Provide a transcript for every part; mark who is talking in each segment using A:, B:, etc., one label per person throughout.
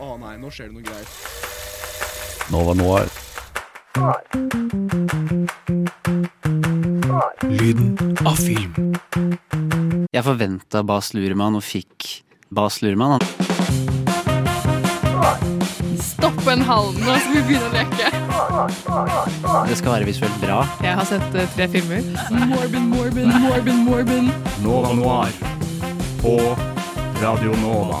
A: Å nei, nå skjer det noe greier.
B: Nova Noir.
C: Lyden av film.
D: Jeg forventa Bas Luhrmann og fikk Bas Luhrmann.
E: Stopp en hal nå, skal vi begynne å leke.
D: Det skal være visuelt bra.
E: Jeg har sett uh, tre filmer. Morbin, Morbin, Morbin, Morbin.
C: Nova Noir på Radio Nova.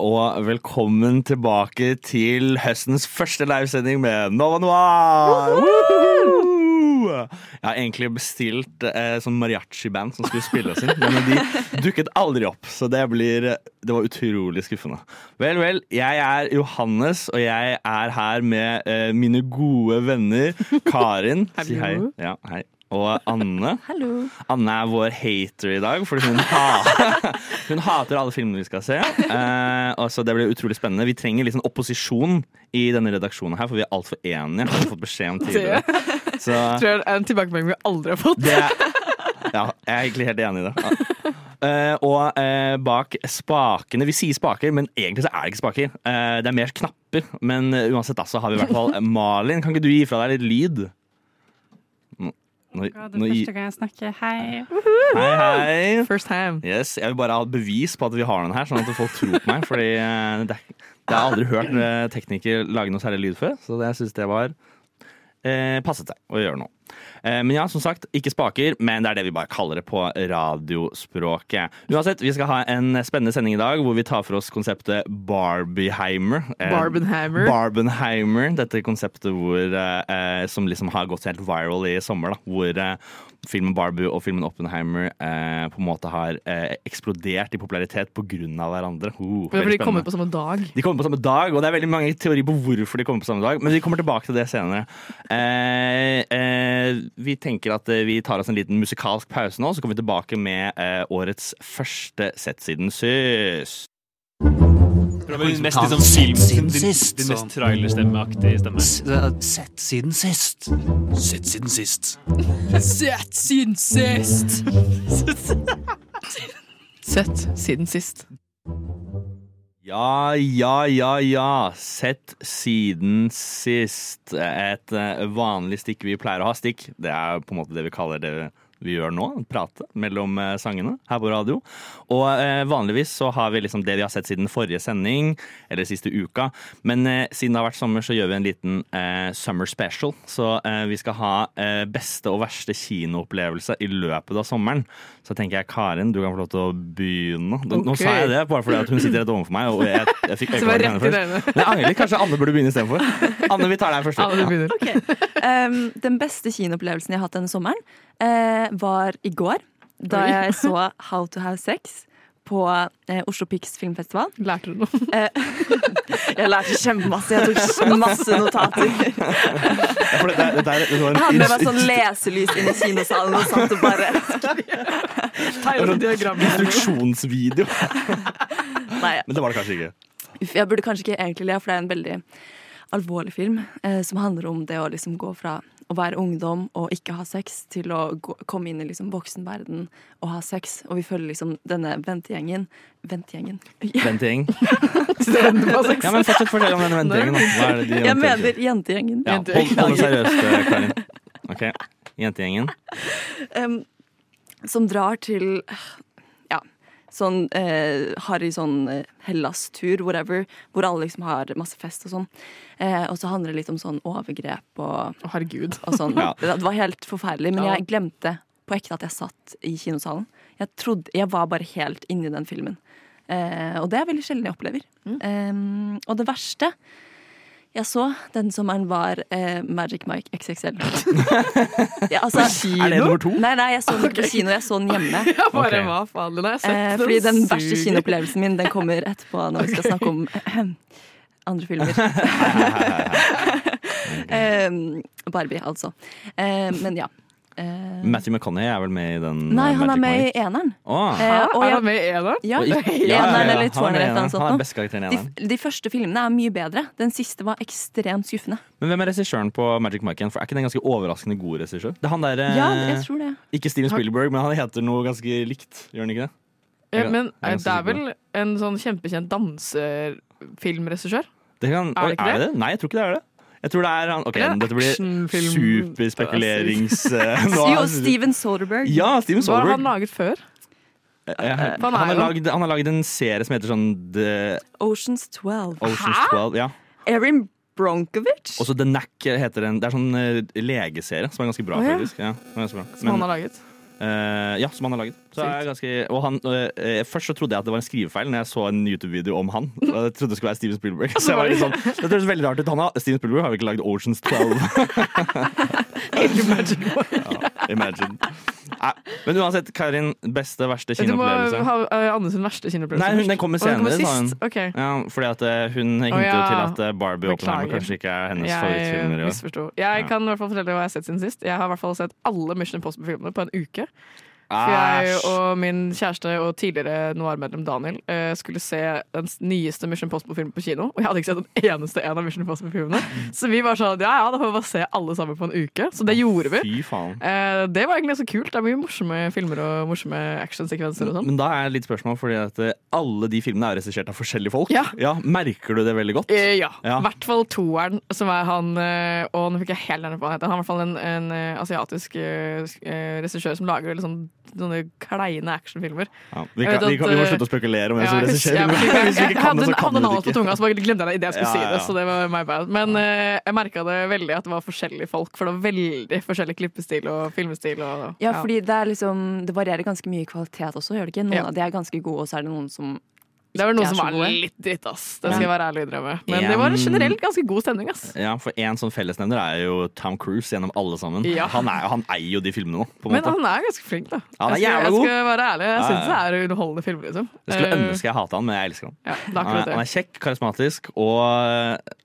F: og velkommen tilbake til høstens første livesending med Nova Noir! Jeg har egentlig bestilt eh, sånn mariachi-band som skulle spille oss inn, men de dukket aldri opp, så det blir Det var utrolig skuffende. Vel, vel, jeg er Johannes, og jeg er her med eh, mine gode venner Karin. Si hei. Ja, hei. Og Anne.
G: Hallo.
F: Anne er vår hater i dag, fordi hun, ha hun hater alle filmene vi skal se. Eh, og så Det blir utrolig spennende. Vi trenger litt sånn opposisjon i denne redaksjonen her, for vi er altfor enige. Har vi fått beskjed om tidligere. Så
E: tror jeg er en tilbakemelding vi aldri har fått.
F: det Ja, jeg er egentlig helt enig i det. Eh, og eh, bak spakene Vi sier spaker, men egentlig så er det ikke spaker. Eh, det er mer knapper. Men uansett da, så har vi i hvert fall Malin. Kan ikke du gi fra deg litt lyd? Nå, nå, nå, første
E: gang jeg snakker. Hei.
F: hei, hei.
E: First time.
F: Yes, Jeg vil bare ha bevis på at vi har den her, sånn at folk tror på meg. Fordi eh, det, er- jeg har aldri hørt eh, tekniker lage noe særlig lyd før, så det- jeg syns det var eh, passet seg å gjøre nå. Eh, men ja, som sagt, ikke spaker, men det er det vi bare kaller det på radiospråket. Uansett, vi skal ha en spennende sending i dag hvor vi tar for oss konseptet Barbieheimer. Eh,
E: Barbenheimer.
F: Barbenheimer, dette konseptet hvor, eh, som liksom har gått helt viral i sommer. Da, hvor filmen Barbie og filmen Oppenheimer eh, på en måte har eh, eksplodert i popularitet pga. hverandre. Uh,
E: er fordi de kommer på samme dag.
F: De kommer på samme dag, og det er veldig mange teorier på hvorfor de kommer på samme dag, men vi kommer tilbake til det senere. Eh, eh, vi tenker at eh, vi tar oss en liten musikalsk pause nå, så kommer vi tilbake med eh, årets første sett siden
C: mest liksom film...
B: Siden sist,
C: din
B: din
C: mest trailerstemmeaktige stemme.
B: Sett siden sist. Sett siden sist.
E: Sett siden sist. Sett siden sist.
F: Ja, ja, ja, ja. Sett siden sist. Et eh, vanlig stikk vi pleier å ha. Stikk, det er på en måte det vi kaller det vi gjør nå. Prate mellom eh, sangene her på radio. Og eh, vanligvis så har vi liksom det vi har sett siden forrige sending, eller siste uka. Men eh, siden det har vært sommer, så gjør vi en liten eh, summer special. Så eh, vi skal ha eh, beste og verste kinoopplevelse i løpet av sommeren. Så tenker jeg, Karin, du kan få lov til å begynne. Nå
E: Ok.
F: sa jeg det bare fordi at hun sitter rett overfor meg. Og jeg, jeg fikk
E: i
F: henne først. Men jeg angrer litt. Kanskje Anne burde begynne istedenfor. Anne, vi tar deg først.
E: Anne, du begynner.
G: Ok. Um, den beste kinoopplevelsen jeg har hatt denne sommeren, uh, var i går. Da jeg så How to have sex på eh, Oslo Pics filmfestival.
E: Lærte du noe?
G: Jeg lærte kjempemasse. Jeg tok masse notater.
F: Ja, for dette, det er- det var
G: Jeg hadde med meg sånn leselys inn i kinosalen og satt og bare
E: Tegnet diagram.
F: instruksjonsvideo.
G: Nei,
F: Men det var det kanskje ikke.
G: Uff, jeg burde kanskje ikke egentlig le, for det er en veldig alvorlig film eh, som handler om det å liksom gå fra å være ungdom og ikke ha sex, til å gå, komme inn i liksom voksenverden og ha sex. Og vi følger liksom denne ventegjengen Ventegjengen?
F: Ventegjeng. Ja, men fortsett fortell om denne ventegjengen. Hva er det de
G: Jeg mener jentegjengen.
F: ja, hold, hold det seriøst, eh, Karin. Ok, Jentegjengen.
G: Um, som drar til sånn eh, harry sånn eh, Hellas-tur, whatever, hvor alle liksom har masse fest og sånn. Eh, og så handler det litt om sånn overgrep og,
E: oh, herregud.
G: og sånn.
F: Ja.
G: Det var helt forferdelig, men
E: Ja.
G: jeg glemte på ekte at jeg satt i kinosalen. Jeg, trodde, jeg var bare helt inni den filmen. Eh, og det er veldig sjelden jeg opplever. Em, og det verste jeg så den sommeren, var eh, Magic Mike XXL. ja, altså,
F: Er det nummer to?
G: Nei, nei, jeg så den ikke på kino, jeg så den hjemme.
E: Jeg bare,
F: okay.
E: hva faen, den har jeg sett.
G: Eh,
E: Den
G: fordi den verste kinoopplevelsen min Den kommer etterpå når vi skal snakke om andre filmer. Eh, Barbie, altså. Eh, men ja. Eh,
F: Matthew McConney er vel med i den
G: nei,
F: eh,
G: han er med i eneren.
F: Oh.
G: Uh, og
E: er han med i eneren?
G: Ja,
F: ja, ja, ja.
G: eller
F: Han er er beste karakteren i
G: De,
F: eneren.
G: de første filmene er mye bedre. Den siste var ekstremt skuffende.
F: Men hvem er regissøren på Magic Mike igjen? For Er ikke den en ganske overraskende god regissør? Det er han der,
G: Ja, jeg tror det.
F: Ikke Steven Spielberg, men han heter noe ganske likt. Gjør han ikke det?
E: Ja,
F: Jeg-
E: men
F: jeg
E: det er vel en sånn kjempekjent dansefilmregissør?
F: det kan,
E: Er det ikke
F: er det?
E: det?
F: Nei, jeg tror ikke det er det. Jeg tror det er han Ok, dette blir superspekulerings... eh,
G: Jo, Steven Soderberg.
F: Ja, Steven Soderberg.
E: Hva har han laget før?
F: Ja,
E: han
F: Han
E: er
F: har
E: laget
F: lagd- han har lagd en serie som heter sånn The
G: Oceans 12.
F: Oceans 12. Ja.
G: Erin Bronkovic?
F: Og så The Knack heter den. Det er sånn eh, legeserie som er ganske bra,
E: oh, ja.
F: faktisk. Ja, ganske bra.
E: Som han har laget?
F: Uh, ja, som han har laget. Så ganske, han, eh, først så trodde jeg at det var en skrivefeil når jeg så en YouTube-video om han. Jeg trodde det skulle være Steven Spielberg. Så jeg var litt sånn, det høres veldig rart ut. Han har, Steven Spielberg har jo ikke lagd Oceans 12. ja, imagine. Nei, men uansett, Karin, beste, verste
E: Du må
F: kinoopplevelse?
E: ha uh, Anne sin verste kinoopplevelse.
F: Nei, den kommer senere. den hun.
E: sist? Ok.
F: Ja, fordi at hun Hun oh,
E: ja.
F: til at eh, Barbie Oppenheimer kanskje ikke er hennes
E: Jeg
F: favorittfilmer. i
E: misforsto. Jeg kan i hvert fall fortelle hva jeg har sett siden sist. Jeg har i hvert fall sett alle Mission Impossible-filmene på en uke. For jeg og min kjæreste og tidligere Noir-medlem Daniel eh, skulle se den nyeste Mission Impossible-filmen på kino. Og jeg hadde ikke sett en eneste en av Mission Impossible-filmene. Så vi var sånn ja ja, da får vi bare se alle sammen på en uke. Så det gjorde vi.
F: Fy faen.
E: Eh, det var egentlig så kult. Det er mye morsomme filmer og morsomme actionsekvenser og sånn.
F: Men da er litt spørsmål, fordi at eh, alle de filmene er regissert av forskjellige folk.
E: Ja.
F: Merker du det veldig godt?
E: Ja.
F: Ja.
E: I hvert fall toeren, som er han Og nå fikk jeg helt gjerne på hva han heter. Han er i hvert fall en, en asiatisk regissør som lager veldig sånn, sånne kleine actionfilmer.
F: Ja. Vi, kan, vi, kan, vi må slutte å spekulere om hvem
E: Ja,
F: som regisserer.
E: jeg, hadde,
F: det,
E: navnet
F: det
E: på tunga, så bare glemte jeg det idet jeg skulle
F: Ja,
E: si det. Så det var my bad. Men uh, jeg merka det veldig at det var forskjellige folk, for det var veldig forskjellig klippestil og filmestil. Og,
G: Ja, fordi det er liksom Det varierer ganske mye i kvalitet også, gjør det ikke? Noen
E: Ja.
G: av de er ganske gode, og så er det noen som
E: Det var noe
G: er
E: som var
G: gode.
E: litt dritt, ass. Det skal jeg være ærlig og innrømme. Men det var generelt ganske god stemning, ass.
F: Ja, for En sånn fellesnevner er jo Tom Cruise gjennom alle sammen.
E: Ja.
F: Han, er, han eier jo de filmene nå. på en
E: Men
F: måte.
E: han er ganske flink, da.
F: Han er
E: jeg, skal, jeg skal være ærlig. Jeg
F: Ja,
E: syns
F: ja.
E: det er underholdende film, liksom.
F: Jeg skulle
E: Eh,
F: ønske jeg hata han, men jeg elsker han.
E: Ja,
F: Han er, han er kjekk, karismatisk og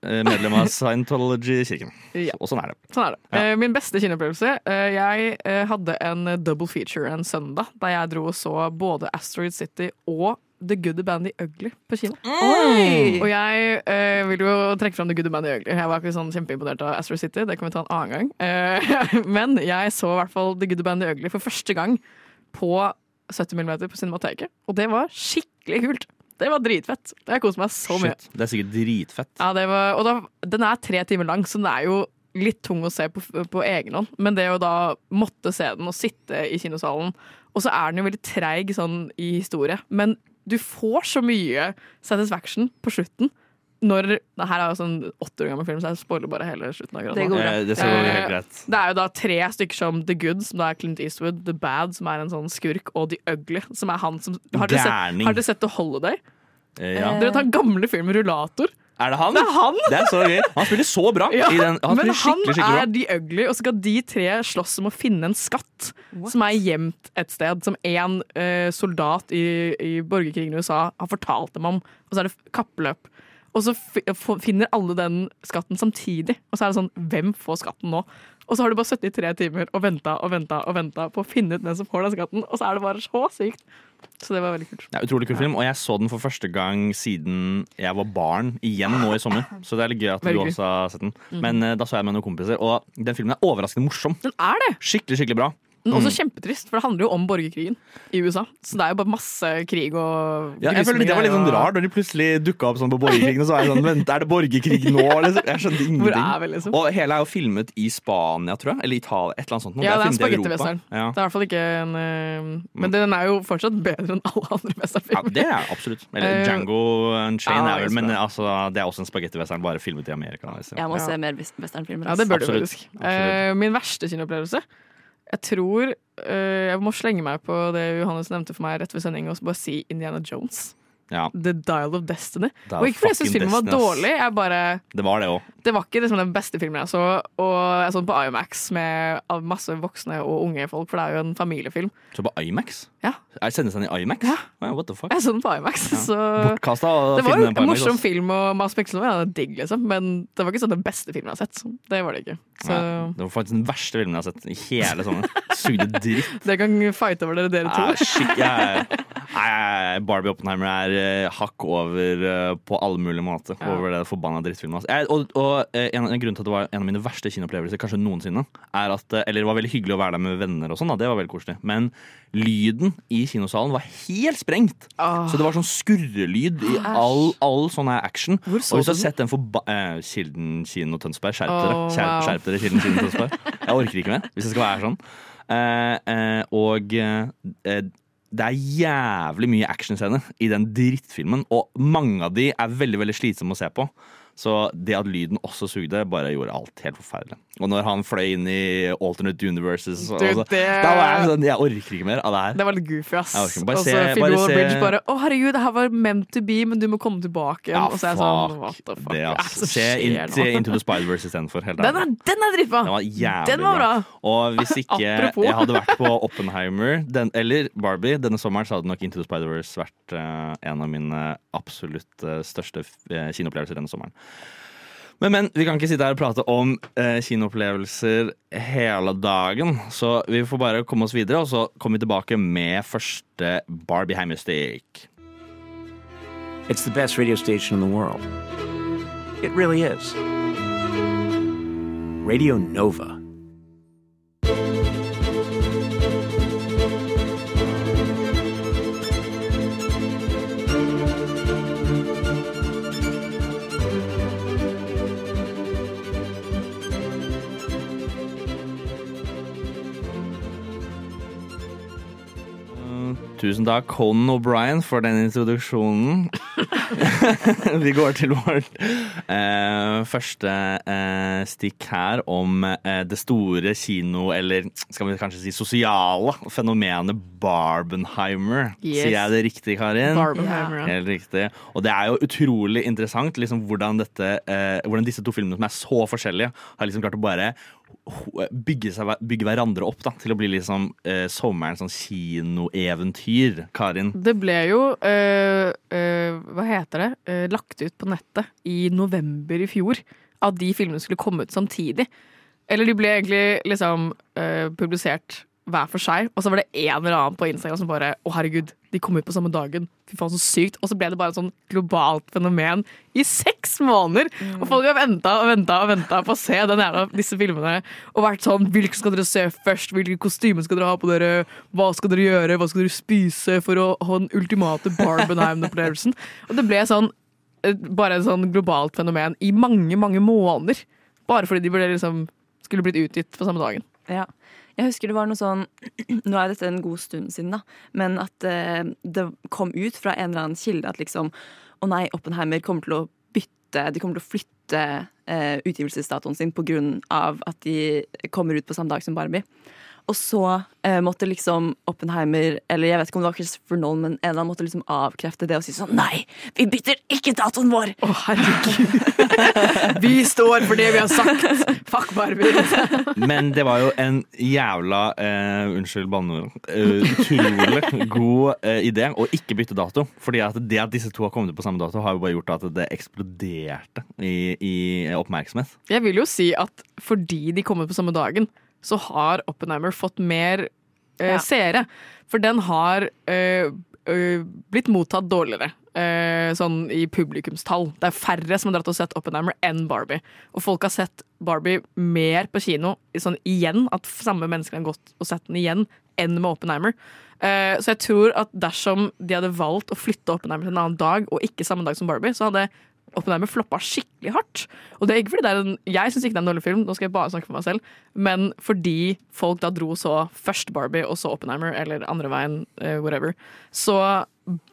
F: eh, medlem av Scientology-kirken.
E: Ja.
F: Og sånn er det.
E: Sånn er det.
F: Ja.
E: Eh, Min beste kinoopplevelse Jeg hadde en double feature en søndag da jeg dro og så både Asteroid City og The Good, The Band, The Ugly på kino.
G: Oi!
E: Og jeg eh, vil jo trekke fram The Good, The Band, The Ugly. Jeg var ikke sånn kjempeimponert av Astro City, det kan vi ta en annen gang. Eh, men jeg så i hvert fall The Good, The Band, The Ugly for første gang på 70 mm på Cinemateket. Og det var skikkelig kult. Det var dritfett. Jeg koste meg så mye.
F: Shit, det er sikkert dritfett.
E: Ja, det var, og da, den er tre timer lang, så den er jo litt tung å se på, på egen hånd. Men det å da måtte se den og sitte i kinosalen Og så er den jo veldig treig sånn i historie, men du får så mye satisfaction på slutten. Når, det her er jo sånn åtte år gammel film, så jeg spoiler bare hele slutten. akkurat
G: Det går bra.
F: Eh, det
E: Eh,
F: helt greit.
E: Det er jo da tre stykker som The Good, som da er Clint Eastwood, The Bad, som er en sånn skurk, og The Ugly, som er han som Har dere sett, har dere sett The Holiday?
F: Eh, ja.
E: Dere tar gamle film med rullator.
F: Er det han?
E: Det er han!
F: Det er så gøy. Han spiller så bra.
E: Ja,
F: i den, han
E: men han
F: skikkelig, skikkelig bra.
E: er de ugly, og så skal de tre slåss om å finne en skatt som er gjemt et sted, som en uh, soldat i, i borgerkrigen i USA har fortalt dem om. Og så er det kappløp. Og så finner alle den skatten samtidig. Og så er det sånn Hvem får skatten nå? Og så har du bare sittet i tre timer og venta og venta og venta på å finne ut den som får den skatten, og så er det bare så sykt. Så det var veldig kult.
F: Det er utrolig kul film, og jeg så den for første gang siden jeg var barn, igjen nå i sommer. Så det er litt gøy at du også har sett den. Men eh, da så jeg med noen kompiser, og den filmen er overraskende morsom.
E: Den er det!
F: Skikkelig, skikkelig bra.
E: Men
F: Mm.
E: også kjempetrist, for det handler jo om borgerkrigen i USA. Så det er jo bare masse krig og
F: Ja, jeg føler Det var litt sånn rart når de plutselig dukka opp sånn på borgerkrigen. Og så er det sånn, Vent, er det borgerkrig nå? Jeg skjønte
E: Hvor er
F: ingenting.
E: vi, liksom?
F: Og hele er jo filmet i Spania, tror jeg. Eller Italia. Et eller annet sånt.
E: Ja, det er en
F: er i Europa. Ja.
E: Det er i hvert fall ikke en eh, Men den er jo fortsatt bedre enn alle andre
F: Ja, det er absolutt. Eller
E: Eh,
F: Django Unchained
E: ja,
F: er vel, men altså, det er også en spagettivestern bare filmet i Amerika. Liksom.
G: Jeg må
E: Ja.
G: se mer west- westernfilmer.
E: Ja, det bør du faktisk. Eh, min verste kinoopplevelse Jeg tror eh, Jeg må slenge meg på det Johannes nevnte for meg rett ved sending, og bare si Indiana Jones.
F: Ja,
E: The Dial of Destiny.
F: Dial
E: Og ikke fordi jeg syns filmen var dårlig, jeg bare
F: det var det òg.
E: Det var ikke liksom den beste filmen jeg så. Og jeg så den på IMAX med av masse voksne og unge folk, for det er jo en familiefilm.
F: Så på IMAX?
E: Ja.
F: Er Sendes den i IMAX?
E: Ja.
F: What the fuck?
E: Jeg så den på IMAX, så
F: Bortkasta
E: Det var jo en morsom film, og Mads Mikkelsen var ja, digg, liksom. Men det var ikke sånn den beste filmen jeg har sett. Det var det ikke. Så
F: Ja, det var faktisk den verste filmen jeg har sett i hele sommeren. Sugde dritt.
E: dere kan fighte over dere, dere to.
F: Ja, shit, jeg, nei, Barbie Oppenheimer er eh, hakk over eh, på alle mulige måter.
E: Ja.
F: Over det forbanna drittfilmet. Og og eh, en, en grunn til at det var en av mine verste kinoopplevelser kanskje noensinne, er at eh, Eller det var veldig hyggelig å være der med venner og sånn, det var veldig koselig. Men lyden i kinosalen var helt sprengt.
E: Ah.
F: Så det var sånn skurrelyd i all, all sånn her action.
E: Hvor så
F: og hvis du har sett den forba... Eh, Kilden kino Tønsberg, skjerp dere. Skjerp,
E: wow.
F: skjerp dere, Kilden kino Tønsberg. Jeg orker ikke mer, hvis det skal være sånn. Eh, eh, og eh, det er jævlig mye actionscener i den drittfilmen, og mange av de er veldig veldig slitsomme å se på. Så det at lyden også sugde, bare gjorde alt helt forferdelig. Og når han fløy inn i alternate universes,
E: Du,
F: så,
E: det-
F: da var jeg sånn Jeg orker ikke mer av det her.
E: Det var litt goofy, ass. Og så Phoebe Waller-Bridge bare Å, herregud, det her var meant to be, men du må komme tilbake igjen.
F: Ja,
E: og så er jeg sånn What the fuck?
F: det, ass.
E: det
F: Se, in? Into the Spider-Verse istedenfor.
E: Den er, den er dritbra!
F: Den var jævlig
E: Den var bra.
F: Og hvis ikke jeg hadde vært på Oppenheimer den, eller Barbie denne sommeren, så hadde nok Into the Spider-Verse vært uh, en av mine absolutt eh, største uh, kinoopplevelser denne sommeren. Men, men, vi kan ikke sitte her og prate om eh, kinoopplevelser hele dagen. Så vi får bare komme oss videre, og så kommer vi tilbake med første Barbie Heimerstick.
B: It's the best radio station in the world. It really is. Radio Nova.
F: Tusen takk, Conan O'Brien, for den introduksjonen. Vi går til vårt eh, første eh, stikk her om eh, det store kino, eller skal vi kanskje si sosiale, fenomenet Barbenheimer.
E: Yes.
F: Sier jeg det riktig, Karin?
E: Barbenheimer, ja.
F: Helt riktig. Og det er jo utrolig interessant liksom, hvordan, dette, eh, hvordan disse to filmene som er så forskjellige, har liksom klart å bare bygge, seg, bygge hverandre opp da, til å bli liksom eh, sommerens sånn kinoeventyr. Karin?
E: Det ble jo øh, øh, Hva heter det? Øh, lagt ut på nettet i november i fjor. At de filmene skulle komme ut samtidig. Eller de ble egentlig liksom øh, publisert hver for seg. Og så var det en eller annen på Instagram som bare Å, herregud, de kom ut på samme dagen. Fy faen, så sykt. Og så ble det bare et sånn globalt fenomen i seks måneder! Og folk har venta og venta og venta på å se den jævla, disse filmene. Og vært sånn Hvilke skal dere se først? Hvilke kostymer skal dere ha på dere? Hva skal dere gjøre? Hva skal dere spise for å ha den ultimate Barbenheim-opplevelsen? Og det ble sånn bare et sånn globalt fenomen i mange, mange måneder. Bare fordi de ble liksom skulle blitt utgitt på samme dagen.
G: Ja. Jeg husker det var noe sånn Nå er dette en god stund siden, da. Men at eh, det kom ut fra en eller annen kilde at liksom Å nei, Oppenheimer kommer til å bytte De kommer til å flytte eh, utgivelsesdatoen sin av at de kommer ut på samme dag som Barbie. Og så eh, måtte liksom Oppenheimer, eller jeg vet ikke om det var Christopher Nolan, men en eller annen måtte liksom avkrefte det og si sånn Nei, vi bytter ikke datoen vår!
E: Å, herregud. Vi står for det vi har sagt! Fuck Barbie.
F: Men det var jo en jævla eh, Unnskyld banneord. Uh, utrolig god eh, idé å ikke bytte dato. Fordi at det at disse to har kommet på samme dato, har jo bare gjort at det eksploderte i, i oppmerksomhet.
E: Jeg vil jo si at fordi de kommer på samme dagen, så har Oppenheimer fått mer eh,
G: Ja.
E: seere. For den har eh, eh, blitt mottatt dårligere. eh, sånn i publikumstall. Det er færre som har dratt og sett Oppenheimer enn Barbie. Og folk har sett Barbie mer på kino sånn igjen, at samme mennesker har gått og sett den igjen, enn med Oppenheimer. Eh, så jeg tror at dersom de hadde valgt å flytte Oppenheimer til en annen dag, og ikke samme dag som Barbie, så hadde Oppenheimer floppa skikkelig hardt. Og det er ikke fordi det er en, Jeg syns ikke det er en dårlig film, nå skal jeg bare snakke for meg selv, men fordi folk da dro så først Barbie og så Oppenheimer, eller andre veien, uh, whatever, så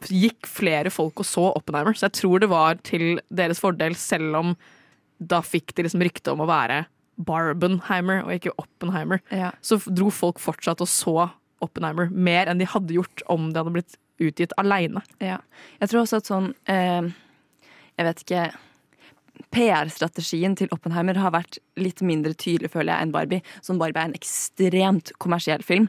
E: gikk flere folk og så Oppenheimer. Så jeg tror det var til deres fordel, selv om da fikk de liksom rykte om å være Barbenheimer og ikke Oppenheimer.
G: Ja.
E: Så dro folk fortsatt og så Oppenheimer mer enn de hadde gjort om det hadde blitt utgitt aleine.
G: Ja. Jeg tror også at sånn eh, Jeg vet ikke PR-strategien til Oppenheimer har vært litt mindre tydelig, føler jeg, enn Barbie. Sånn Barbie er en ekstremt kommersiell film.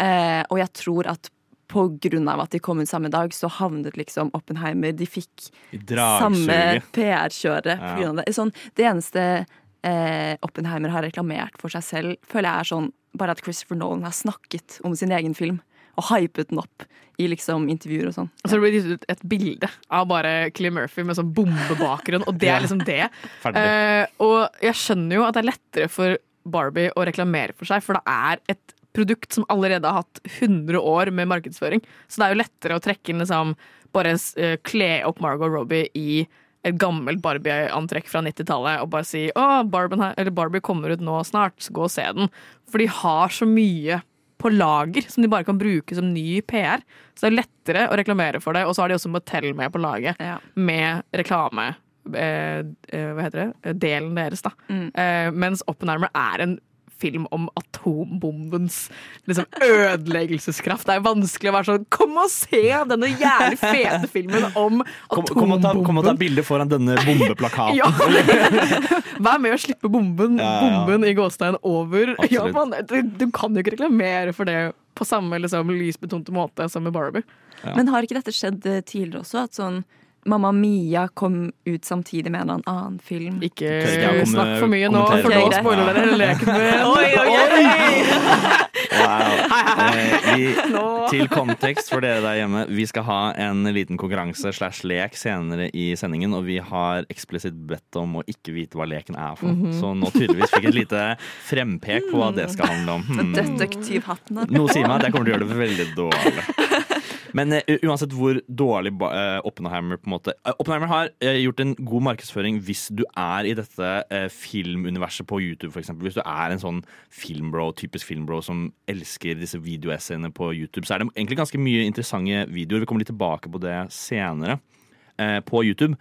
G: Eh, og jeg tror at på grunn av at de kom ut samme dag, så havnet liksom Oppenheimer De fikk samme. PR-kjøret
F: Ja.
G: det. Sånn, det eneste eh, Oppenheimer har reklamert for seg selv, føler jeg er sånn bare at Christopher Nolan har snakket om sin egen film. Og hypet den opp i liksom intervjuer og sånn.
E: Og så det det gitt ut et bilde av bare Cillian Murphy med sånn bombebakgrunn, og det er liksom det. Eh, og jeg skjønner jo at det er lettere for Barbie å reklamere for seg, for det er et produkt som allerede har hatt 100 år med markedsføring. Så det er jo lettere å trekke inn liksom Bare uh, kle opp Margot Robbie i et gammelt Barbie-antrekk fra 90-tallet og bare si å, Barbie, eller Barbie kommer ut nå snart, så gå og se den. For de har så mye på lager som de bare kan bruke som ny PR. Så det er lettere å reklamere for det, og så har de også Motell med på laget
G: Ja.
E: med reklame. Eh, eh, hva heter det? Delen deres, da.
G: Mm.
E: Eh, mens Oppenheimer er en film om atombombens liksom, ødeleggelseskraft. Det er vanskelig å være sånn Kom og se denne jævlig fete filmen om
F: Kom, kom, og ta, kom og ta bilde foran denne bombeplakaten.
E: Ja. Vær med å slippe bomben,
F: Ja, ja, ja.
E: bomben i gåstein over. Ja, man, du, du kan jo ikke reklamere for det på samme liksom, lysbetonte måte som med Barbie.
G: Men har ikke dette skjedd eh, tidligere også? At sånn Mamma Mia kom ut samtidig med en annen film?
E: Ikke snakk for mye nå, for
G: det.
E: nå spoiler dere leken min.
G: Oi, oi,
F: Wow. Eh, vi, til kontekst for dere der hjemme, vi skal ha en liten konkurranse slash lek senere i sendingen, og vi har eksplisitt bedt om å ikke vite hva leken er for.
E: Mhm.
F: Så nå tydeligvis fikk et lite frempek på hva det skal handle om. Hmm.
G: Detektivhattene.
F: Noe sier meg at jeg kommer til å gjøre det veldig dårlig. Men uh, uansett hvor dårlig eh, Oppenheimer på en måte uh, Oppenheimer har gjort en god markedsføring hvis du er i dette filmuniverset på YouTube, eksempel. Hvis du er en sånn filmbro, typisk filmbro som elsker disse videoessayene på YouTube, så er det egentlig ganske mye interessante videoer. Vi kommer litt tilbake på det senere på YouTube.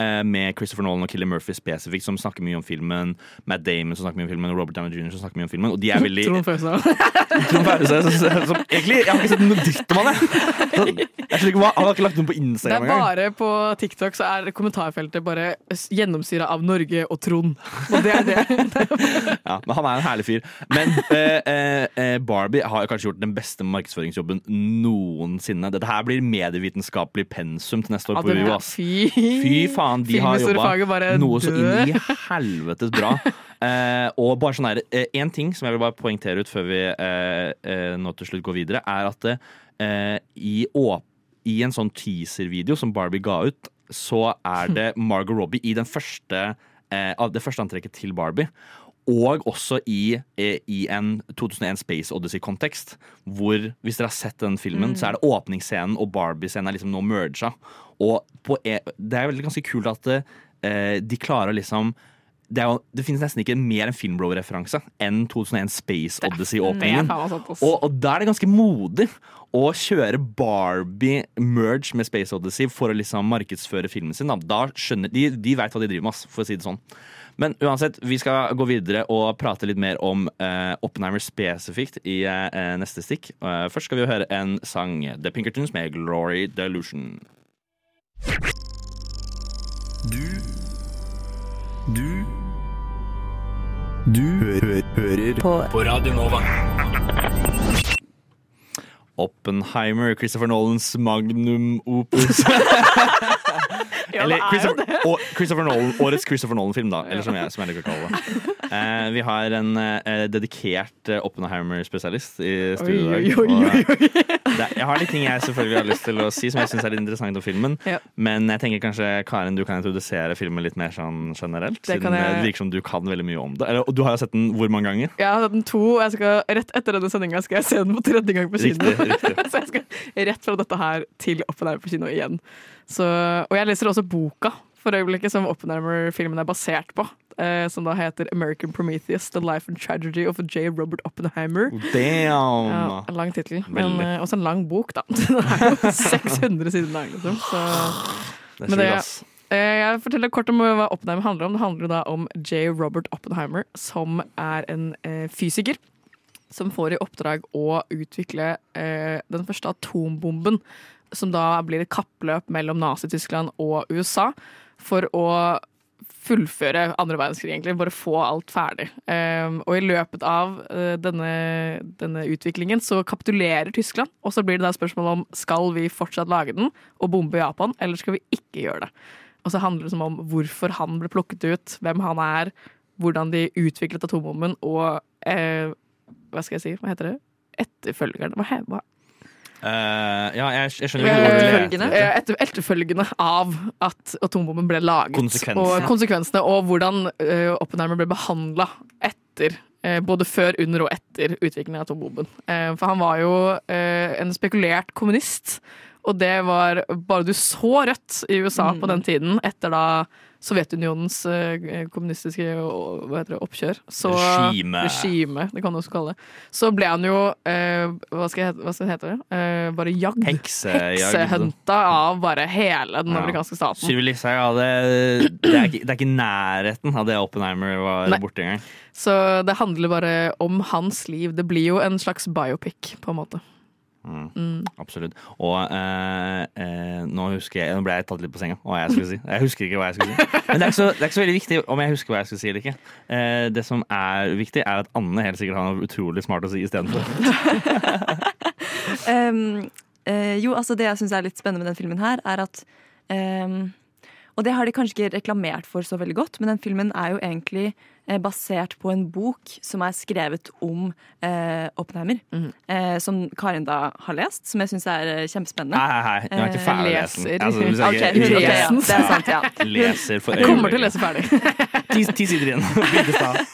F: Eh, Med Christopher Nolan og Killer Murphy spesifikt, som snakker mye om filmen. Matt Damon som snakker mye om filmen, Robert Downey Jr. som snakker mye om filmen. Og de er veldig
E: Trond Fausa.
F: Egentlig Jeg har ikke sett noe dritt om han, jeg. Jeg Han har ikke lagt noe på Instagram
E: Det er bare på TikTok så er kommentarfeltet bare gjennomsyra av Norge og Trond. Og det er det.
F: Ja, men han er en herlig fyr. Men eh, eh, eh, Barbie har kanskje gjort den beste markedsføringsjobben noensinne. Dette her blir medievitenskapelig pensum til neste år på UiO.
E: Fy,
F: Fy faen, de har jobba noe så inn i helvetes bra. Eh, og bare sånn her, eh, En ting som jeg vil bare poengtere ut før vi eh, eh, nå til slutt går videre, er at eh, i, i en sånn teaser-video som Barbie ga ut, så er det Margot Robbie i den første, eh, av det første antrekket til Barbie. Og også i, eh, i en 2001 Space Odyssey-kontekst. Hvor, hvis dere har sett den filmen, så er det åpningsscenen og Barbie-scenen er liksom nå merga. Og på, e- det er veldig ganske kult at eh, de klarer liksom det, jo, det finnes nesten ikke mer en Filmbro-referanse enn 2001 Space Odyssey-åpningen.
E: ass.
F: Og, og da er det ganske modig å kjøre Barbie merge med Space Odyssey for å liksom markedsføre filmen sin. Da, da skjønner De, de veit hva de driver med, for å si det sånn. Men uansett, vi skal gå videre og prate litt mer om uh, Oppenheimer spesifikt i uh, neste stikk. Uh, først skal vi høre en sang, The Pinkertons med Glory Delusion.
A: Du Du Du hø hører
G: På
C: På Radio Nova.
F: Oppenheimer, Christopher Nolans magnum opus. Eller
E: er
F: Christopher, og Christopher Nolan, årets Christopher Nolan-film, da. Eller som jeg, som jeg liker å kalle det. Eh, vi har en eh, dedikert eh, Oppenheimer-spesialist i studio i dag. Det, jeg har litt ting jeg selvfølgelig har lyst til å si som jeg syns er litt interessant om filmen.
E: Ja.
F: Men jeg tenker kanskje Karin, du kan introdusere filmen litt mer sånn generelt.
E: Det
F: Siden
E: jeg-
F: det virker som du kan veldig mye om det. Eller, du har jo sett den hvor mange ganger?
E: Jeg har sett den to, jeg skal, rett etter denne sendinga skal jeg se den på tredje gang på kino.
F: Riktig, riktig.
E: så jeg skal rett fra dette her til Oppenheimer på kino igjen. Så, og jeg leser også boka for øyeblikket som Oppenheimer-filmen er basert på. Eh, som da heter American Prometheus, The Life and Tragedy of J. Robert Oppenheimer.
F: Damn!
E: Ja, en lang tittel, men eh, også en lang bok, da. Den er jo 600 sider lang, liksom. Så
F: Det er sjukt,
E: det-
F: ass.
E: Eh, Jeg forteller kort om hva Oppenheimer handler om. Det handler da om J. Robert Oppenheimer, som er en eh, fysiker. som får i oppdrag å utvikle eh, den første atombomben, som da blir et kappløp mellom Nazi-Tyskland og USA, for å fullføre andre verdenskrig, egentlig. Bare få alt ferdig. Um, og i løpet av uh, denne, denne utviklingen så kapitulerer Tyskland, og så blir det da spørsmål om skal vi fortsatt lage den og bombe Japan, eller skal vi ikke gjøre det. Og så handler det som om hvorfor han ble plukket ut, hvem han er, hvordan de utviklet atombomben, og uh, hva skal jeg si, hva heter det? Etterfølgerne. Hva, heter
F: Eh, ja, jeg, jeg skjønner ikke
G: Etterfølgende?
E: Eh, etter, etterfølgende av at atombomben ble laget.
F: Konsekvensene.
E: Og konsekvensene, og hvordan uh, Oppenheimer ble behandla etter. eh, både før, under og etter utviklingen av atombomben. Eh, for han var jo eh, en spekulert kommunist. Og det var bare du så rødt i USA på den tiden, etter da Sovjetunionens eh, kommunistiske det, oppkjør. Så,
F: Regime.
E: Regime, det kan du også kalle det. Så ble han jo eh, hva, skal hete- hva skal det hete? Eh, bare jagd. Heksehunta av bare hele den
F: Ja.
E: amerikanske staten.
F: Sylvi Listhaug hadde det, er ikke- det er ikke nærheten av det Oppenheimer var borti engang.
E: Så det handler bare om hans liv. Det blir jo en slags biopic, på en måte. Mm.
F: Absolutt. Og eh, eh, nå husker jeg Nå ble jeg tatt litt på senga. Hva jeg skulle si. Jeg husker ikke hva jeg skulle si. Men det er så, det er ikke så veldig viktig om jeg husker hva jeg skulle si eller ikke. Eh, det som er viktig, er at Anne helt sikkert har noe utrolig smart å si istedenfor.
G: Um, eh, jo, altså det jeg syns er litt spennende med den filmen her, er at um, Og det har de kanskje ikke reklamert for så veldig godt, men den filmen er jo egentlig eh, basert på en bok som er skrevet om eh, Oppenheimer.
E: Mm.
G: eh, som Karin da har lest, som jeg syns er eh, kjempespennende.
F: Nei, hei, hei. Hun er ikke
G: Eh,
F: ferdig
E: leser.
F: Altså, ikke-
G: hun-
F: hvis
G: ok, ja, det er sant, ja.
F: Leser for
E: Jeg kommer til å lese ferdig.
F: Ti, ti sider igjen.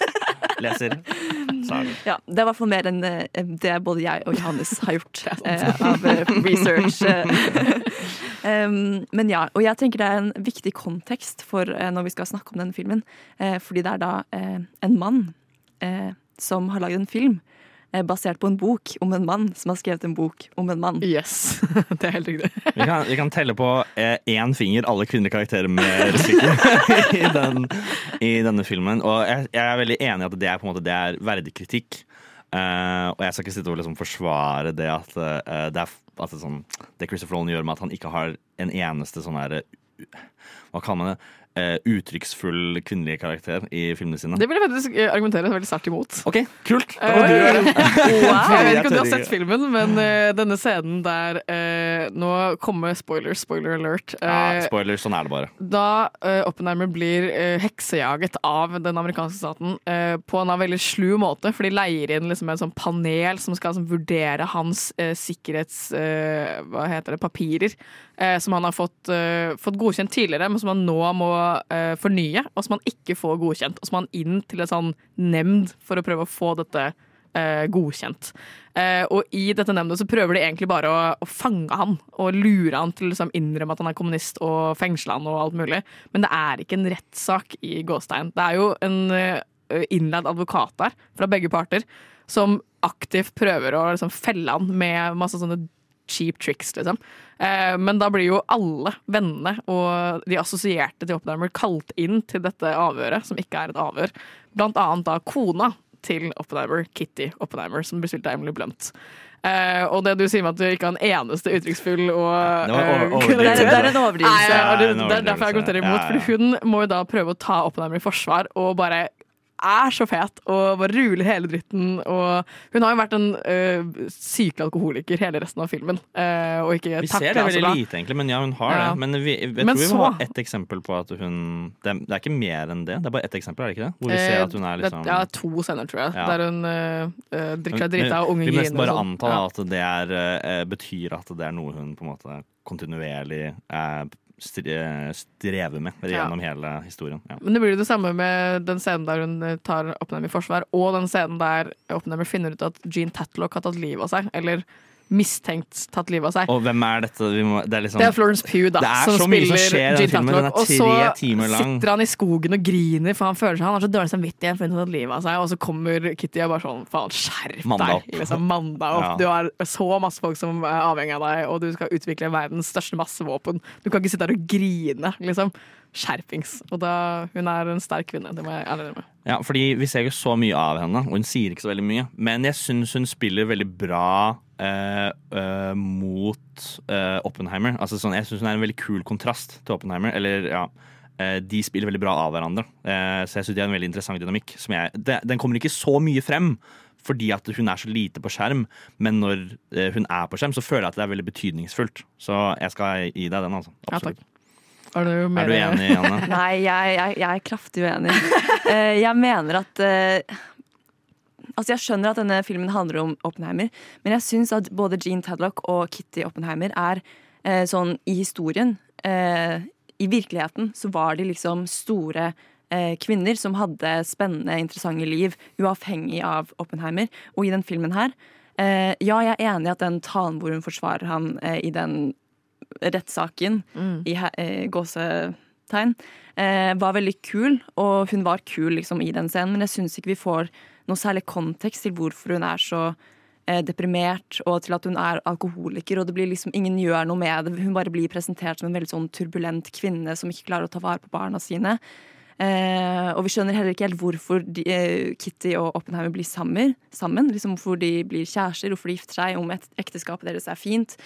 F: Leser.
G: Ja, Det er i hvert fall mer enn eh, det både jeg og Johannes har gjort eh, av eh, research. um, men ja, og jeg tenker det er en viktig kontekst for eh, når vi skal snakke om denne filmen. Eh, fordi det er da en mann eh, som har lagd en film basert på en bok om en mann som har skrevet en bok om en mann.
E: Yes, det er helt riktig.
F: Vi kan, vi kan telle på én finger alle kvinnelige karakterer med replikker i, den, i denne filmen. Og jeg, jeg er veldig enig i at det er, på en måte, det er verdig kritikk. Uh, og jeg skal ikke sitte og liksom forsvare det at, uh, det, er, at det, sånn, det Christopher Nolan gjør med at han ikke har en eneste sånn her Hva kaller man det? Eh, uttrykksfull kvinnelig karakter i filmene sine.
E: Det vil jeg faktisk eh, argumentere veldig sterkt imot.
F: OK, kult. Da var du det.
E: Jeg vet ikke om du har sett filmen, men eh, denne scenen der eh, Nå kommer spoiler, spoiler alert.
F: Ja,
E: Eh,
F: spoiler, sånn er det bare.
E: da uh, Oppenheimer blir eh, heksejaget av den amerikanske staten eh, på en veldig slu måte, for de leier inn liksom en sånn panel som skal liksom, vurdere hans eh, sikkerhets... eh, hva heter det? Papirer. eh, som han har fått, eh, fått godkjent tidligere, men som han nå må eh, fornye, og som han ikke får godkjent. Og som han inn til en sånn nemnd for å prøve å få dette uh, godkjent. Uh, og i dette nemndet så prøver de egentlig bare å, å fange han og lure han til å liksom, innrømme at han er kommunist og fengsle han og alt mulig. Men det er ikke en rettssak i Gåstein. Det er jo en innleid advokat der fra begge parter som aktivt prøver å liksom, felle han med masse sånne cheap tricks, liksom. Eh, men da blir jo alle vennene og de assosierte til Oppenheimer kalt inn til dette avhøret, som ikke er et avhør. Blant annet da kona til Oppenheimer, Kitty Oppenheimer, som blir spilt av Emily Blunt. Eh, og det du sier med at du ikke har en eneste uttrykksfull og
F: Det var over-
E: eh.
G: Det er, det er en overdrivelse.
E: ja, og det, det er derfor jeg argumenterer imot.
F: Ja, ja.
E: For hun må jo da prøve å ta Oppenheimer i forsvar og bare er så fet og bare ruler hele dritten. Og hun har jo vært en uh, sykelig alkoholiker hele resten av filmen. Uh, og ikke
F: Vi ser det veldig
E: bra.
F: lite, egentlig, men ja, hun har
E: Ja.
F: det. Men vi, jeg
E: Men
F: tror vi
E: så-
F: må ha ett eksempel på at hun det er, det er ikke mer enn det. Det er bare ett eksempel, er det ikke det? Hvor vi ser at hun er
E: Eh,
F: liksom
E: det, Ja, to scener, tror jeg.
F: Ja.
E: Der hun uh, drikker seg drita og unge
F: Vi må nesten bare
E: sånn.
F: anta
E: Ja.
F: at det er, eh, betyr at det er noe hun på en måte kontinuerlig eh, stre- strever med gjennom hele historien. Ja.
E: Men det blir jo det samme med den scenen der hun eh, tar Oppenheimer i forsvar, og den scenen der Oppenheimer finner ut at Gene Tatlock har tatt livet av seg. Eller mistenkt tatt livet av seg.
F: Og hvem er dette? Må, det er liksom
E: Det er Florence Pugh, da.
F: Det
E: som
F: så mye som
E: spiller
F: er
E: Tatlock. Og så sitter han i skogen og griner, for han føler seg Han har så dårlig samvittighet for hun har tatt livet av seg. Og så kommer Kitty og bare sånn Faen, skjerp
F: deg.
E: Liksom, mann opp.
F: Ja.
E: Du har så masse folk som er avhengig av deg, og du skal utvikle verdens største massevåpen. Du kan ikke sitte der og grine, liksom. Skjerpings. Og da, hun er en sterk kvinne, det må jeg ærlig innrømme.
F: Ja, fordi vi ser jo så mye av henne, og hun sier ikke så veldig mye. Men jeg syns hun spiller veldig bra eh, eh, mot eh, Oppenheimer. Altså sånn, jeg syns hun er en veldig kul kontrast til Oppenheimer. Eller ja eh, De spiller veldig bra av hverandre. Eh, så jeg syns de har en veldig interessant dynamikk. Som jeg, det, den kommer ikke så mye frem. Fordi at hun er så lite på skjerm, men når eh, hun er på skjerm, så føler jeg at det er veldig betydningsfullt. Så jeg skal gi deg den, altså.
E: Ja,
F: Absolutt.
E: Er du,
F: er du enig, Anne?
G: Nei, jeg, jeg, jeg er kraftig uenig. Eh, jeg mener at eh, Altså, Jeg skjønner at denne filmen handler om Oppenheimer, men jeg syns at både Jean Tadlock og Kitty Oppenheimer er eh, sånn i historien I virkeligheten så var de liksom store kvinner som hadde spennende, interessante liv, uavhengig av Oppenheimer. Og i den filmen her Ja, jeg er enig i at den talen hvor hun forsvarer han i den rettssaken i eh, gåsetegn, eh, var veldig kul, og hun var kul liksom, i den scenen, men jeg syns ikke vi får noe særlig kontekst til hvorfor hun er så eh, deprimert, og til at hun er alkoholiker, og det blir liksom ingen gjør noe med det. Hun bare blir presentert som en veldig sånn turbulent kvinne som ikke klarer å ta vare på barna sine. Eh, og vi skjønner heller ikke helt hvorfor de, eh, Kitty og Oppenheimer blir sammen. sammen liksom Hvorfor de blir kjærester, hvorfor de gifter seg, om et, ekteskapet deres er fint.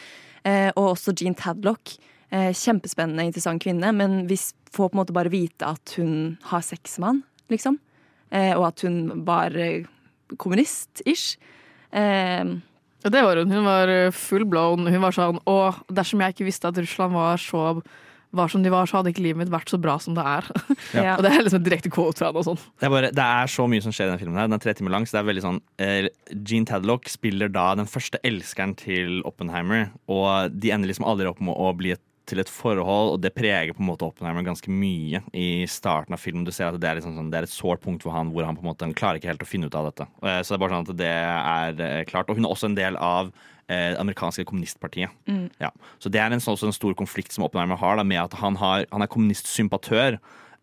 G: Eh, og også Jean Tadlock. Eh, kjempespennende, interessant kvinne, men vi får på en måte bare vite at hun har sex med han, liksom. Eh, og at hun var kommunist-ish.
E: Ja, det var hun. Hun var full blown. Hun var sånn Å, dersom jeg ikke visste at Russland var så var som de var, så hadde ikke livet mitt vært så bra som det er.
G: ja.
E: og det er liksom et direkte quote fra det. og sånn.
F: Det er, bare, det er så mye som skjer i den filmen. her Den er tre timer lang. Så det er veldig sånn eh, Gene Tadlock spiller da den første elskeren til Oppenheimer. Og de ender liksom aldri opp med å bli et, til et forhold, og det preger på en måte Oppenheimer ganske mye i starten av filmen. Du ser at det er, liksom sånn, det er et sårt punkt for han hvor han på en måte klarer ikke helt å finne ut av dette. Så det er bare sånn at det er eh, klart. Og hun er også en del av det amerikanske kommunistpartiet. Ja. Så det er en, også en stor konflikt som Oppenheimer har, da, med at han, har, han er kommunistsympatør,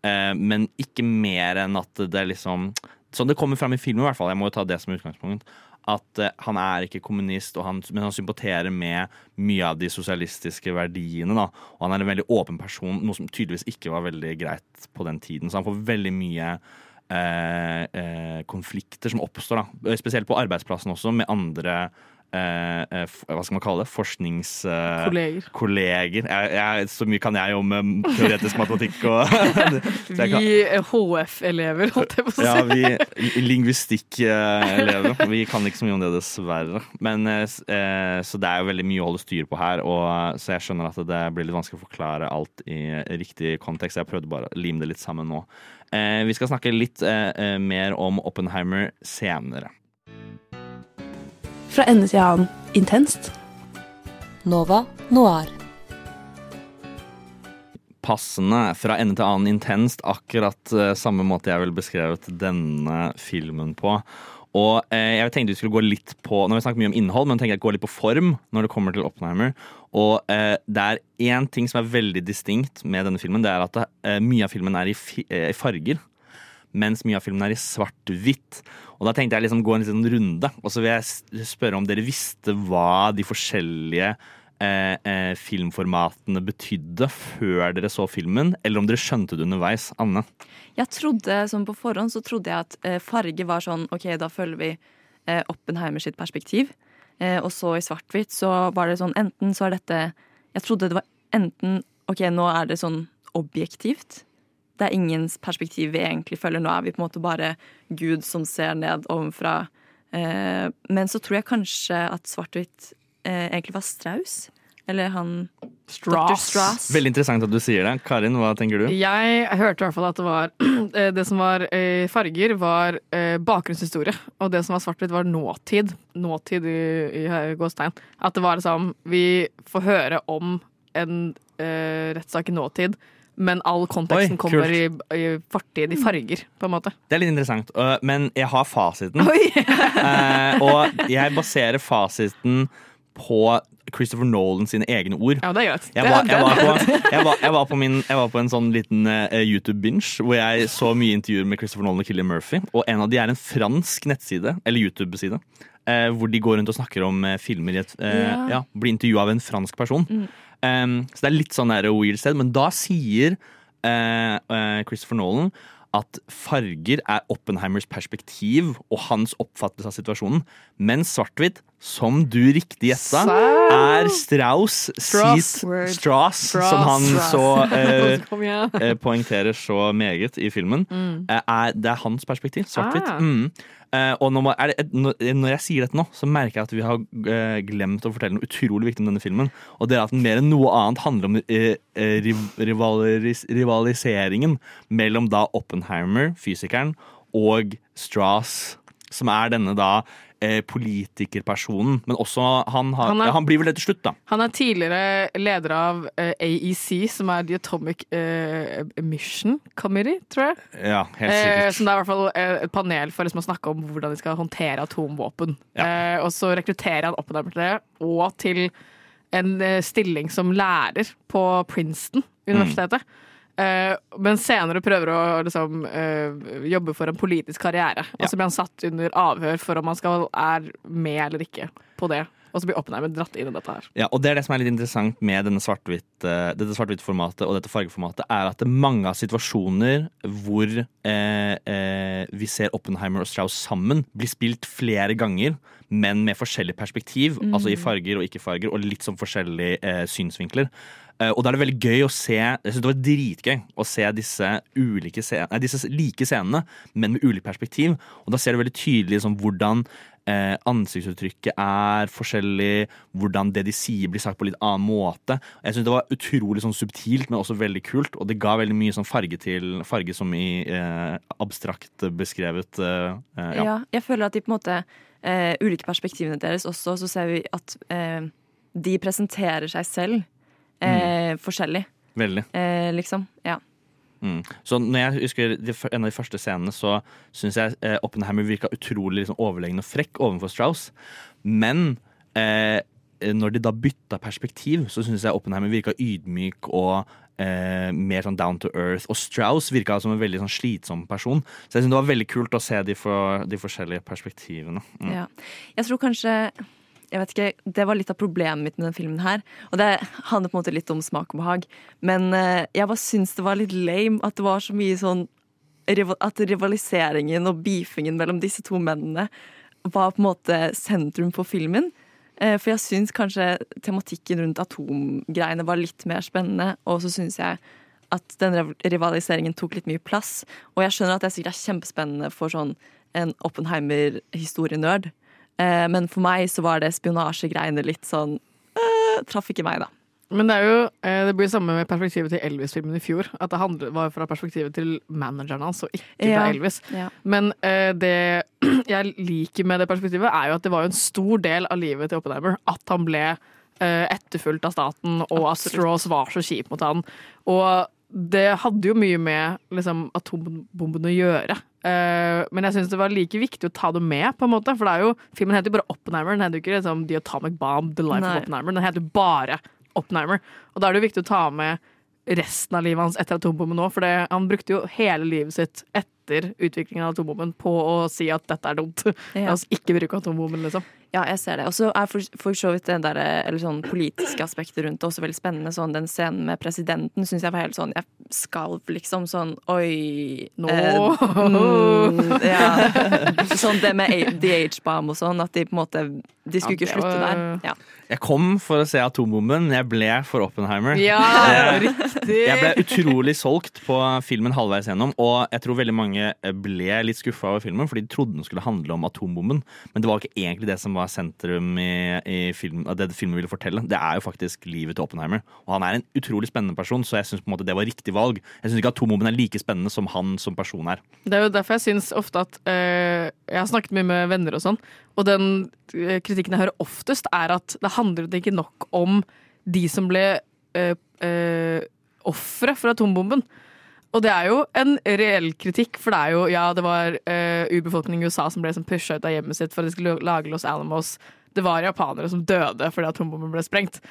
F: eh, men ikke mer enn at det er liksom Sånn det kommer fram i filmen, i hvert fall. Jeg må jo ta det som utgangspunkt. At eh, han er ikke kommunist, og han, men han sympaterer med mye av de sosialistiske verdiene. Da. Og han er en veldig åpen person, noe som tydeligvis ikke var veldig greit på den tiden. Så han får veldig mye eh, eh, konflikter som oppstår, da. spesielt på arbeidsplassen også, med andre eh, eh, hva skal man kalle det? forskningskolleger. eh. Jeg, jeg, så mye kan jeg om eh, teoretisk matematikk og
E: Vi eh, HF-elever, holdt jeg på å si.
F: ja, vi lingvistikkelever. Vi kan ikke så mye om det, dessverre. Men, eh, eh, så det er jo veldig mye å holde styr på her. Og, så jeg skjønner at det blir litt vanskelig å forklare alt i riktig kontekst. Jeg prøvde bare å lime det litt sammen nå. Eh, vi skal snakke litt eh, eh, mer om Oppenheimer senere.
H: Fra ende til annen intenst.
I: Nova Noir.
F: passende fra ende til annen intenst, akkurat eh, samme måte jeg ville beskrevet denne filmen på. Og eh, jeg tenkte vi skulle gå litt på Nå har vi snakket mye om innhold, men jeg gå litt på form når det kommer til Oppenheimer. Og eh, det er én ting som er veldig distinkt med denne filmen. Det er at eh, mye av filmen er i, fi, eh, i farger. Mens mye av filmen er i svart-hvitt. Og da tenkte jeg liksom gå en liten runde. Og så vil jeg spørre om dere visste hva de forskjellige eh, eh, filmformatene betydde før dere så filmen, eller om dere skjønte det underveis. Anne?
G: Jeg trodde, som På forhånd så trodde jeg at eh, farge var sånn OK, da følger vi eh, Oppenheimer sitt perspektiv. Eh, og så i svart-hvitt så var det sånn enten så er dette Jeg trodde det var enten OK, nå er det sånn objektivt. Det er ingens perspektiv vi egentlig følger. Nå er vi på en måte bare Gud som ser ned ovenfra. Eh, men så tror jeg kanskje at svart-hvitt eh, egentlig var Strauss. Eller han Dr. Strass.
F: Veldig interessant at du sier det. Karin, hva tenker du?
E: Jeg hørte i hvert fall at det var eh, Det som var farger, var bakgrunnshistorie. Og det som var svart-hvitt, var nåtid. Nåtid i, i gåstegn. At det var liksom Vi får høre om en eh, rettssak i nåtid, men all konteksten
F: Oi,
E: kommer i, i fortid, i farger, på en måte.
F: Det er litt interessant, men jeg har fasiten.
E: Oi!
F: Eh, og jeg baserer fasiten på Christopher Nolan sine egne ord.
E: Ja, det er greit.
F: Jeg var, jeg, var på, jeg, var, jeg, var på min, jeg var på en sånn liten uh, YouTube-binge hvor jeg så mye intervjuer med Christopher Nolan og Killian Murphy. Og en av de er en fransk nettside, eller YouTube-side, uh, hvor de går rundt og snakker om uh, filmer i et eh,
G: Ja. Mm.
F: ja, Blir intervjua av en fransk person. Um, så det er litt sånn der weird sted, men da sier uh, uh, Christopher Nolan at farger er Oppenheimers perspektiv og hans oppfattelse av situasjonen, mens svart-hvitt, som du riktig gjetta, er Strauss
E: Strauss.
G: Word.
F: Strauss, som han
E: Strauss.
F: så eh, poengterer så meget i filmen. Mm. er, det er hans perspektiv. Svart-hvitt.
E: Ah.
F: Mm. Eh, og når, det, når når jeg sier dette nå, så merker jeg at vi har eh, glemt å fortelle noe utrolig viktig om denne filmen. Og det er at den mer enn noe annet handler om eh, eh, rivalis, rivaliseringen mellom da Oppenheimer, fysikeren, og Strauss, som er denne da eh, politikerpersonen. Men også han, har,
E: Han er-
F: han blir vel det til slutt, da.
E: Han er tidligere leder av eh, AEC, som er The Atomic uh, Mission Committee, tror jeg.
F: Ja, helt
E: Eh,
F: sikkert.
E: som det er i hvert fall eh, et panel for liksom, å snakke om hvordan de skal håndtere atomvåpen.
F: Ja.
E: Eh, og så rekrutterer han Oppenheimer til det, og til en eh, stilling som lærer på Princeton-universitetet. Eh, men senere prøver å liksom, uh, jobbe for en politisk karriere. Og så blir han satt under avhør for om han skal er med eller ikke på det. Og så blir Oppenheimer dratt inn i dette her.
F: Ja, og det er det som er litt interessant med denne svart-hvitt, eh, dette svart-hvitt-formatet og dette fargeformatet, er at det er mange av situasjoner hvor vi ser Oppenheimer og Strauss sammen, blir spilt flere ganger, men med forskjellig perspektiv. Altså i farger og ikke-farger, og litt sånn forskjellige synsvinkler. Eh, og da er det veldig gøy å se Jeg synes det var dritgøy å se disse, ulike scen- nei, disse like scenene, men med ulikt perspektiv. Og da ser du veldig tydelig liksom, hvordan eh, ansiktsuttrykket er forskjellig, hvordan det de sier blir sagt på litt annen måte. Jeg synes det var utrolig sånn subtilt, men også veldig kult, og det ga veldig mye sånn farge til farge som i eh, abstrakt beskrevet. Eh, eh,
G: Ja.
F: ja.
G: jeg føler at de på en måte eh, ulike perspektivene deres også, så ser vi at de presenterer seg selv eh, forskjellig,
F: Veldig.
G: eh, liksom. Ja.
F: Mm. Så når jeg husker de, En av de første scenene så syns jeg eh, Oppenheimer virka utrolig liksom, overlegen og frekk overfor Strauss. Men eh, når de da bytta perspektiv, så syns jeg Oppenheimer virka ydmyk og eh, mer sånn down to earth. Og Strauss virka som en veldig sånn slitsom person. Så jeg synes det var veldig kult å se de, for, de forskjellige perspektivene. Mm.
G: Ja. Jeg tror kanskje jeg vet ikke, Det var litt av problemet mitt med denne filmen. her Og det handler på en måte litt om smak og behag. Men eh, jeg bare syns det var litt lame at det var så mye sånn At rivaliseringen og beefingen mellom disse to mennene var på en måte sentrum for filmen. Eh, For jeg syns kanskje tematikken rundt atomgreiene var litt mer spennende. Og så syns jeg at den rivaliseringen tok litt mye plass. Og jeg skjønner at det sikkert er kjempespennende for sånn en Oppenheimer-historienerd. Eh, Men for meg så var det spionasjegreiene litt sånn eh, Traff ikke meg, da.
E: Men det er jo eh, Det blir samme med perspektivet til Elvis-filmen i fjor. At det var fra perspektivet til manageren hans, og ikke fra
G: Ja.
E: Elvis.
G: Ja.
E: Men eh, det jeg liker med det perspektivet, er jo at det var en stor del av livet til Oppenheimer. At han ble etterfulgt av staten, og at Strauss var så kjip mot han. Og det hadde jo mye med liksom, atombomben å gjøre. Uh, men jeg syns det var like viktig å ta det med, på en måte. For det er jo, filmen heter jo bare Oppenheimer. Den heter jo ikke liksom, The Atomic Bomb, The Life
G: Nei.
E: of Oppenheimer. Den heter jo bare Oppenheimer. Og da er det jo viktig å ta med resten av livet hans etter atombomben nå. For det, han brukte jo hele livet sitt etter utviklingen av atombomben på å si at dette er dumt.
G: Ja.
E: La oss ikke bruke atombomben, liksom.
G: Ja, jeg ser det. Og så er for, for så vidt det der, eller sånn politiske aspektet rundt det også veldig spennende. Sånn, den scenen med presidenten syns jeg var helt sånn Jeg skalv, liksom. Sånn oi
E: Nå.
G: eh, mm, ja. Sånn det med The Age Bomb og sånn, at de på en måte De skulle
E: Ja,
G: ikke slutte
E: var-
G: der. Ja.
F: Jeg kom for å se atombomben, jeg ble for Oppenheimer.
E: Ja, riktig!
F: Jeg ble utrolig solgt på filmen halvveis gjennom, og jeg tror veldig mange ble litt skuffa over filmen, fordi de trodde den skulle handle om atombomben. Men det var ikke egentlig det som var sentrum i, i film, det filmen ville fortelle. Det er jo faktisk livet til Oppenheimer. Og han er en utrolig spennende person, så jeg syns det var riktig valg. Jeg syns ikke atombomben er like spennende som han som person er.
E: Det er jo derfor jeg syns ofte at øh, Jeg har snakket mye med venner og sånn, og den eh, kritikken jeg hører oftest, er at det handlet ikke nok om de som ble uh, ofre for atombomben. Og det er jo en reell kritikk, for det er jo Ja, det var uh, urbefolkningen i USA som ble som pusha ut av hjemmet sitt for at de skulle lage Los Alamos. Det var japanere som døde fordi atombomben ble sprengt.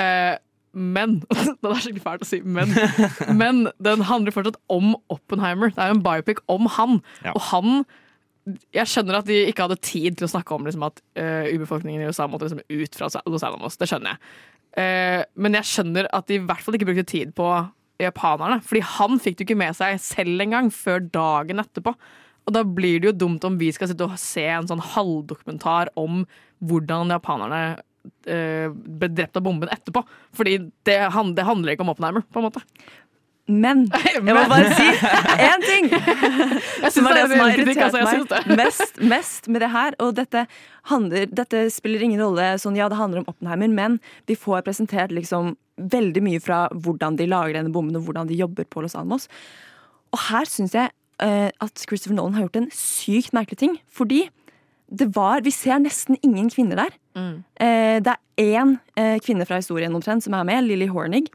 E: Uh, men Det er skikkelig fælt å si, men. Men den handler fortsatt om Oppenheimer. Det er jo en biopic om han.
F: Ja.
E: Og han Jeg skjønner at de ikke hadde tid til å snakke om liksom, at uh, urbefolkningen i USA måtte liksom, ut fra Los Alamos. Det skjønner jeg. Uh, men jeg skjønner at de i hvert fall ikke brukte tid på japanerne. Fordi han fikk det ikke med seg selv engang før dagen etterpå. Og da blir det jo dumt om vi skal sitte og se en sånn halvdokumentar om hvordan japanerne eh, ble drept av bomben etterpå. Fordi det handler ikke om Oppenheimer, på en måte.
G: Men jeg må bare si én ting! Som er
E: det
G: som har
E: kritikk, altså.
G: Irritert meg mest, mest med det her. Og dette, handler, dette spiller ingen rolle. Sånn, ja, det handler om Oppenheimer, men vi får presentert liksom veldig mye fra hvordan de lager denne bomben, og hvordan de jobber på Los Alamos. Og her syns jeg uh, at Christopher Nolan har gjort en sykt merkelig ting. Fordi det var Vi ser nesten ingen kvinner der. Eh, det er én uh, kvinne fra historien omtrent som er med, Lily Hornig.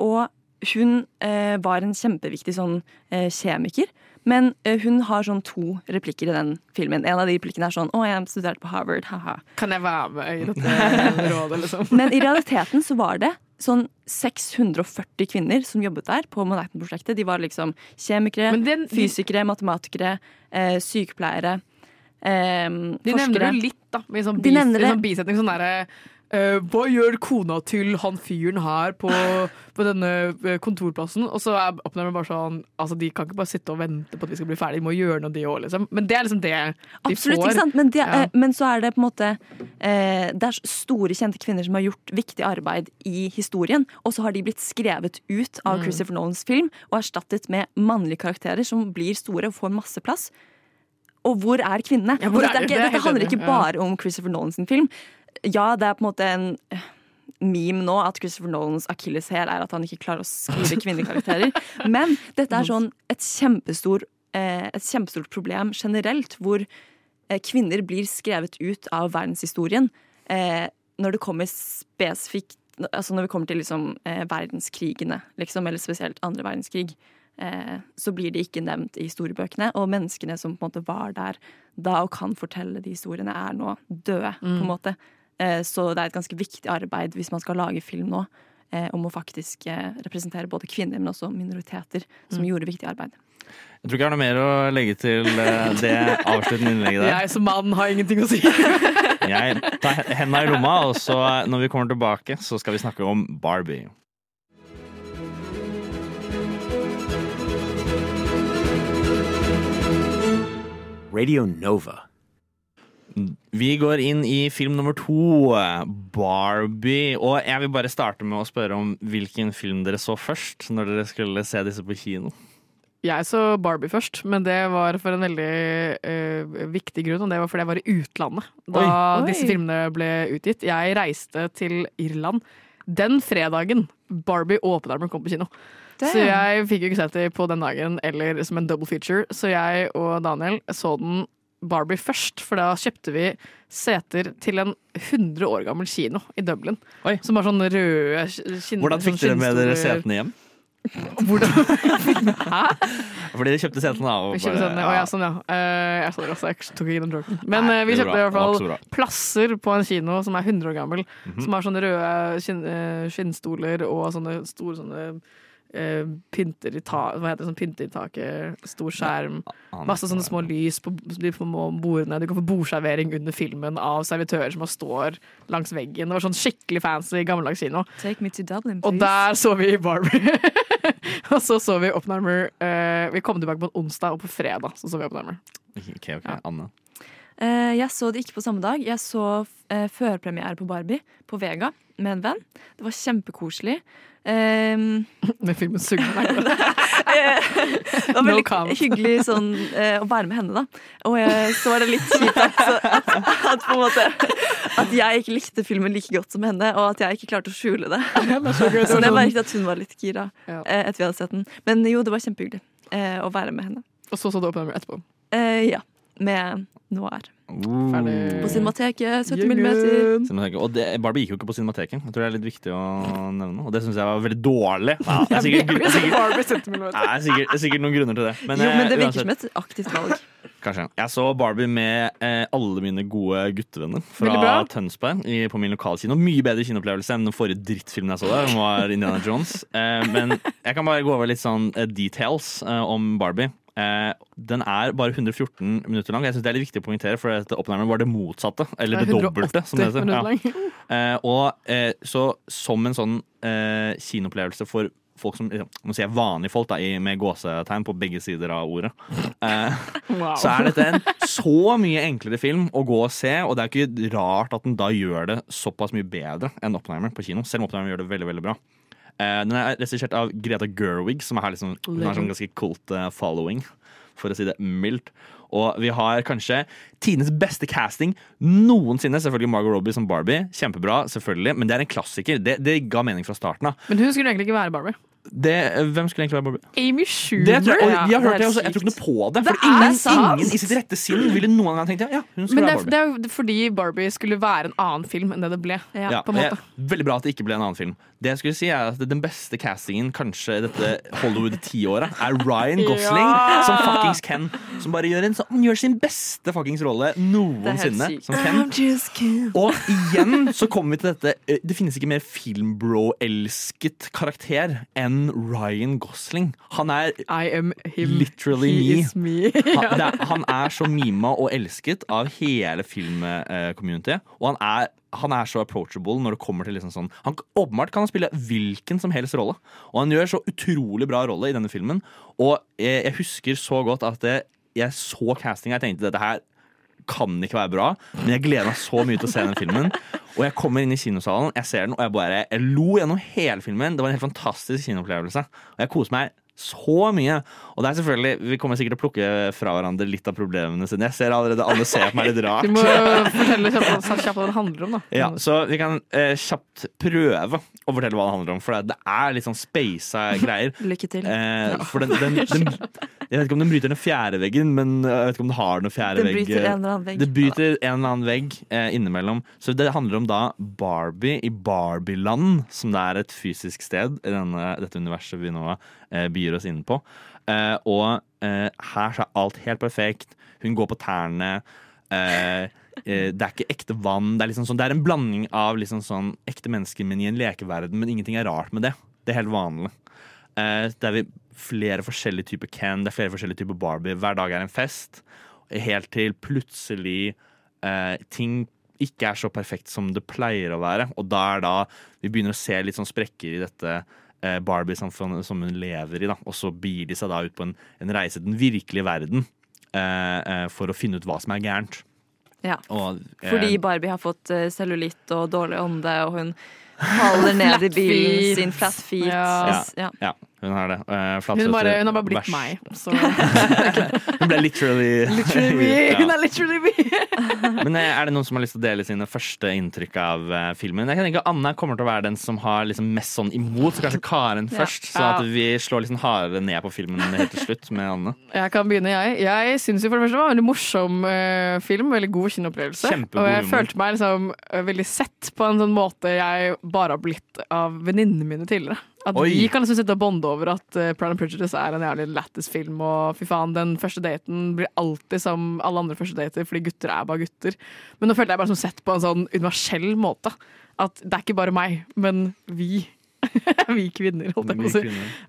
G: Og hun eh, var en kjempeviktig sånn eh, kjemiker. Men eh, hun har sånn to replikker i den filmen. En av de replikkene er sånn 'Å, jeg studerte på Harvard', ha-ha.
E: Kan jeg være med i dette rådet, liksom?
G: Men i realiteten så var det sånn 640 kvinner som jobbet der på Manhattan-prosjektet. De var liksom kjemikere,
E: den- de-
G: fysikere, matematikere, eh, sykepleiere, eh,
E: De
G: forskere.
E: nevner det litt, da. Med sånn, bis,
G: de det.
E: sånn bisetning sånn derre eh, Hva gjør kona til han fyren her på, på denne eh, kontorplassen? Og så er man bare sånn Altså, de kan ikke bare sitte og vente på at vi skal bli ferdig, de må gjøre noe, de òg, liksom. Men det er liksom det de
G: Absolutt,
E: får.
G: ikke sant? Men, de,
E: Ja.
G: eh, men så er det på en måte eh, Det er store, kjente kvinner som har gjort viktig arbeid i historien, og så har de blitt skrevet ut av
E: Mm.
G: Christopher Nolans film og erstattet med mannlige karakterer som blir store og får masse plass. Og hvor er kvinnene?
E: Ja, hvor er det?
G: dette, er ikke,
E: Det
G: dette handler ikke bare om Christopher Nolans film. Ja, det er på en måte en eh, meme nå at Christopher Nolans akilleshæl er at han ikke klarer å skrive kvinnekarakterer. Men dette er sånn et kjempestor, eh, et kjempestort problem generelt, hvor eh, kvinner blir skrevet ut av verdenshistorien når det kommer spesifikt Altså når vi kommer til liksom, verdenskrigene, liksom, eller spesielt andre verdenskrig, så blir de ikke nevnt i historiebøkene. Og menneskene som på en måte var der da og kan fortelle de historiene, er nå døde, på en måte. Eh, så det er et ganske viktig arbeid hvis man skal lage film nå, eh, om å faktisk eh, representere både kvinner, men også minoriteter, som gjorde viktig arbeid.
F: Jeg tror ikke jeg har noe mer å legge til det avsluttende innlegget der.
E: Jeg som mann har ingenting å si.
F: Jeg tar henda i lomma, og så når vi kommer tilbake, så skal vi snakke om Barbie.
B: Radio Nova.
F: Vi går inn i film nummer to, Barbie. Og jeg vil bare starte med å spørre om hvilken film dere så først når dere skulle se disse på kino.
E: Jeg så Barbie først, men det var for en veldig uh, viktig grunn. Og det var fordi jeg var i utlandet da
G: Oi.
E: disse filmene ble utgitt. Jeg reiste til Irland den fredagen Barbie og Oppenheimer kom på kino. Så jeg fikk jo ikke sett dem på den dagen eller som en double feature. Så jeg og Daniel så den Barbie først, for da kjøpte vi seter til en 100 år gammel kino i Dublin.
F: Oi.
E: Som var sånn røde kinn...
F: Hvordan fikk
E: sånn
F: dere med dere setene hjem?
E: Hvordan? Hæ?
F: Fordi dere kjøpte setene av.
E: Vi kjøpte ja. ja, sånn, ja. Uh, jeg også, jeg tok ikke den joken. Men
F: Nei,
E: eh, vi kjøpte i hvert fall plasser på en kino som er 100 år gammel.
F: Mhm.
E: Som har sånne røde skinn, eh, skinnstoler og sånne store sånne eh, pynter i ta, hva heter det, sånn pynter i taket, stor skjerm. Masse sånne små lys på de små bordene. Du kan få bordservering under filmen av servitører som står langs veggen. Det var sånn skikkelig fancy gammeldags kino.
G: Take me to Dublin,
E: Og der så vi Barbie. og så så vi Oppenheimer. Uh, vi kom tilbake på en onsdag, og på fredag så så vi Oppenheimer.
F: Ok, ok, Anne.
G: Eh, jeg så det ikke på samme dag. Jeg så eh, førpremiere på Barbie på Vega med en venn. Det var kjempekoselig. Um,
E: Med filmen Sugne.
G: det var veldig
E: no
G: hyggelig sånn, eh, å være med henne, da. Og jeg, så var det litt kjipt at, at, at, måte, at jeg ikke likte filmen like godt som henne, og at jeg ikke klarte å skjule det.
E: så
G: jeg
E: sånn-
G: merket at hun var litt gira eh, etter vi hadde sett den. Men jo, det var kjempehyggelig eh, å være med henne.
E: Og så så du Oppenheimer etterpå.
G: Uh, ja. Med Noir.
E: Ferdig.
G: På Cinemateket, 70
E: Gjengen.
G: millimeter.
F: Cinemateket. Og det, Barbie gikk jo ikke på Cinemateket. Jeg tror det er litt viktig å nevne. Og det syns jeg var veldig dårlig. Ja, det er sikkert, det er sikkert,
E: Barbie 70 millimeter.
F: det er sikkert, det er sikkert noen grunner til det. Men,
G: jo, men
F: eh,
G: det virker
F: uansett-
G: som et aktivt valg.
F: Kanskje. Jeg så Barbie med eh, alle mine gode guttevenner fra. Tønsberg i, på min lokalkino. Mye bedre kinoopplevelse enn den forrige drittfilmen jeg så der, som var Indiana Jones. Eh, men jeg kan bare gå over litt sånn eh, details eh, om Barbie. Eh, den er bare 114 minutter lang. Jeg synes Det er litt viktig å poengtere, for dette oppnærmen var det motsatte. Eller det, dobbelte, som det heter. Ja. Eh, og eh, så som en sånn eh, kinoopplevelse for folk som må si vanlige folk, da, med gåsetegn på begge sider av ordet. Eh,
E: Wow.
F: så er dette en så mye enklere film å gå og se, og det er ikke rart at den da gjør det såpass mye bedre enn Oppenheimer på kino. Selv om Oppenheimer gjør det veldig, veldig bra. Eh, den er regissert av Greta Gerwig, som har liksom, hun har sånn ganske kult eh, following, for å si det mildt. Og vi har kanskje tidenes beste casting noensinne. Selvfølgelig Margot Robbie som Barbie. Kjempebra, selvfølgelig, men det er en klassiker. Det, det ga mening fra starten av.
E: Men hun skulle egentlig ikke være Barbie.
F: Det, hvem skulle egentlig være Barbie?
E: Amy Schumer.
F: Det tror jeg, og jeg har
G: det
F: det også, jeg tror ikke noe på det.
E: Det
F: ingen, ingen i sitt rette sinn ville noen gang tenkt ja, hun skulle
E: Men det
F: være Barbie.
E: det er jo fordi Barbie skulle være en annen film enn det det ble.
F: Ja, jeg- veldig bra at det ikke ble en annen film. Det jeg skulle si er at Den beste castingen kanskje dette Hollywood-tiåret er Ryan Gosling
E: Ja!
F: som fuckings Ken. Som bare gjør, en, sånn- han gjør sin beste fuckings rolle noensinne som Ken. Og igjen så kommer vi til dette eh, Det finnes ikke mer filmbro-elsket karakter enn Ryan Gosling. Han er
E: I am him.
F: Literally
E: He
F: me.
E: is me.
F: han, det er, han er så mima og elsket av hele filmcommunityet. Og han er, han er så approachable når det kommer til liksom sånn han, Åpenbart kan spille hvilken som helst rolle. Og han gjør så utrolig bra rolle i denne filmen. Og jeg, jeg husker så godt at det, jeg så castinga og jeg tenkte dette her kan ikke være bra, men jeg gleder meg så mye til å se den filmen. Og jeg kommer inn i kinosalen, jeg ser den, og jeg bare jeg lo gjennom hele filmen. Det var en helt fantastisk kinoopplevelse. Og jeg koser meg så mye. Og det er selvfølgelig, Vi kommer sikkert til å plukke fra hverandre litt av problemene sine. Jeg ser allerede alle ser på meg litt rart.
E: Du må fortelle kjapt kjapt hva det handler om, da.
F: Ja, så vi kan eh, kjapt prøve å fortelle hva det handler om, for det er litt sånn speisa greier.
G: Lykke til.
F: Eh, for den, den, den Jeg vet ikke om den bryter den fjerde veggen, men jeg vet ikke om den har noen fjerde
G: Den
F: vegg.
G: bryter en eller annen vegg.
F: Det bryter en eller annen vegg eh, innimellom. Så det handler om da Barbie i Barbieland, som det er et fysisk sted i denne, dette universet vi nå eh, byr oss inn på. Eh, og eh, her så er alt helt perfekt. Hun går på tærne. Eh, det er ikke ekte vann. Det er, liksom sånn, det er en blanding av liksom sånn ekte mennesker, men i en lekeverden. Men ingenting er rart med det. Det er helt vanlig. Eh, det er flere forskjellige typer Ken, det er flere forskjellige typer Barbie. Hver dag er en fest. Helt til plutselig eh, ting ikke er så perfekt som det pleier å være. Og da er da vi begynner å se litt sånn sprekker i dette eh, Barbie-samfunnet som hun lever i. da Og så begir de seg da ut på en, en reise til den virkelige verden eh, for å finne ut hva som er gærent.
G: Ja.
F: Og,
G: Fordi Barbie har fått cellulitt og dårlig ånde, og hun faller ned i bilen sin flat feet.
E: Ja.
G: Ja.
F: Ja, hun har det. Eh,
E: Hun, bare, hun har bare blitt
F: vers.
E: meg. Så.
F: Hun ble literally,
E: Literally me.
F: Ja.
E: Hun er literally me.
F: Men eh, er det noen som har lyst til å dele sine første inntrykk av eh, filmen? Jeg kan tenke Anna kommer til å være den som har liksom mest sånn imot, så kanskje Karen
G: Ja.
F: først. Så at vi slår liksom hardere ned på filmen helt til slutt med Anne.
E: Jeg kan begynne, jeg. Jeg syns for det første det var en veldig morsom film. Veldig god kinoopplevelse. Og jeg følte meg liksom veldig sett på en sånn måte jeg bare har blitt av venninnene mine tidligere. At
F: Oi.
E: vi kan liksom sitte og bonde over at uh, Pride and Prejudice er en jævlig lættis film, og fy faen, den første daten blir alltid som alle andre første dater, fordi gutter er bare gutter. Men nå følte jeg bare som sett på en sånn universell måte. At det er ikke bare meg, men vi. vi kvinner, holdt jeg på å si.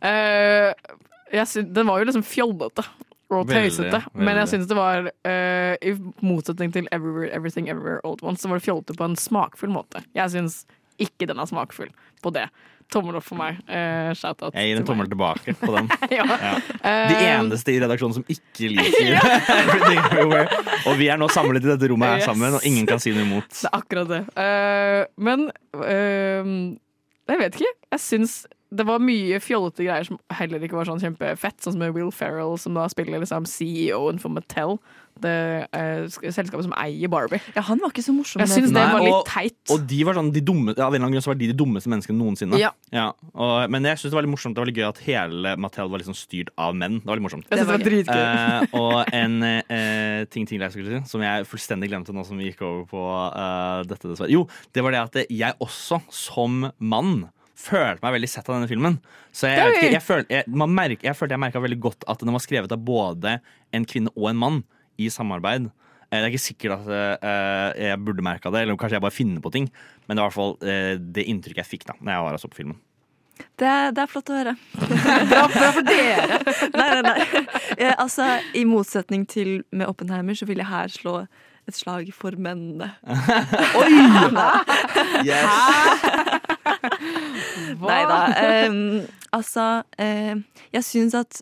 E: Uh, jeg syn- den var jo liksom fjollete og tøysete, men jeg syns det var uh, I motsetning til Everywhere, Everything Everywhere Old Ones, så var det fjollete på en smakfull måte. Jeg syns ikke den er smakfull på det. Tommel opp for meg. Uh, Shout-out.
F: Jeg gir en tommel tilbake på den.
E: ja.
F: Ja.
E: Eh,
F: De eneste i redaksjonen som ikke liker Everything Everywhere. Og vi er nå samlet i dette rommet her
E: Yes.
F: sammen, og ingen kan si noe imot.
E: Det er akkurat det. Uh, men uh, jeg vet ikke. Jeg syns det var mye fjollete greier som heller ikke var sånn kjempefett. Sånn som med Will Ferrell, som da spiller liksom CEO-en for Mattel. Det eh, selskapet som eier Barbie.
G: Ja, han var ikke så morsom.
E: Jeg
G: synes
E: det
F: Nei,
E: var litt
F: og-
E: teit.
F: Og de var sånn de dumme, ja, av en eller annen grunn så var de de dummeste menneskene noensinne.
E: Ja.
F: og, men jeg synes det var litt morsomt Det var litt gøy at hele Mattel var liksom styrt av menn. Det var litt morsomt.
E: Det var dritgøy.
F: Eh, og en eh, ting ting jeg skulle si, som jeg fullstendig glemte nå som vi gikk over på eh, dette, dessverre. Jo, det var det at jeg også, som mann, følte meg veldig sett av denne filmen. Så jeg,
E: er
F: ikke, jeg, følte, jeg, man merk, jeg følte jeg merka veldig godt at den var skrevet av både en kvinne og en mann i samarbeid. Eh, Det er ikke sikkert at eh, jeg burde merka det, eller kanskje jeg bare finner på ting. Men det var i hvert fall eh, det inntrykket jeg fikk da Når jeg var og så på filmen.
G: Det, det er flott å høre.
E: Bra, bra for dere!
G: Nei, nei, nei. Eh, altså, I motsetning til med Oppenheimer, så vil jeg her slå et slag for mennene. Oi!
F: Yes!
G: Nei da. altså, eh, jeg syns at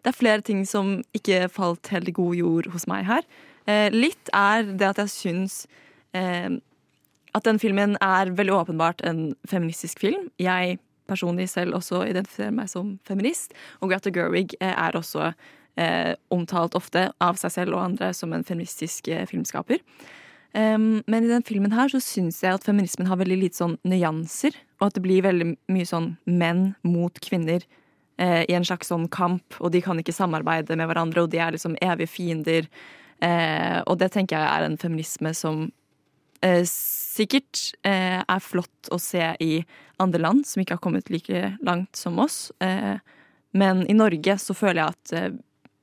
G: det er flere ting som ikke falt helt i god jord hos meg her. Uh, litt er det at jeg syns uh, at den filmen er veldig åpenbart en feministisk film. Jeg personlig selv også identifiserer meg som feminist, og Greta Gerwig eh, er også eh, omtalt ofte av seg selv og andre som en feministisk eh, filmskaper. Um, men i den filmen her så syns jeg at feminismen har veldig lite sånn nyanser, og at det blir veldig mye sånn menn mot kvinner eh, i en slags sånn kamp, og de kan ikke samarbeide med hverandre, og de er liksom evige fiender. Eh, og det tenker jeg er en feminisme som eh, sikkert eh, er flott å se i andre land som ikke har kommet like langt som oss. Eh, men i Norge så føler jeg at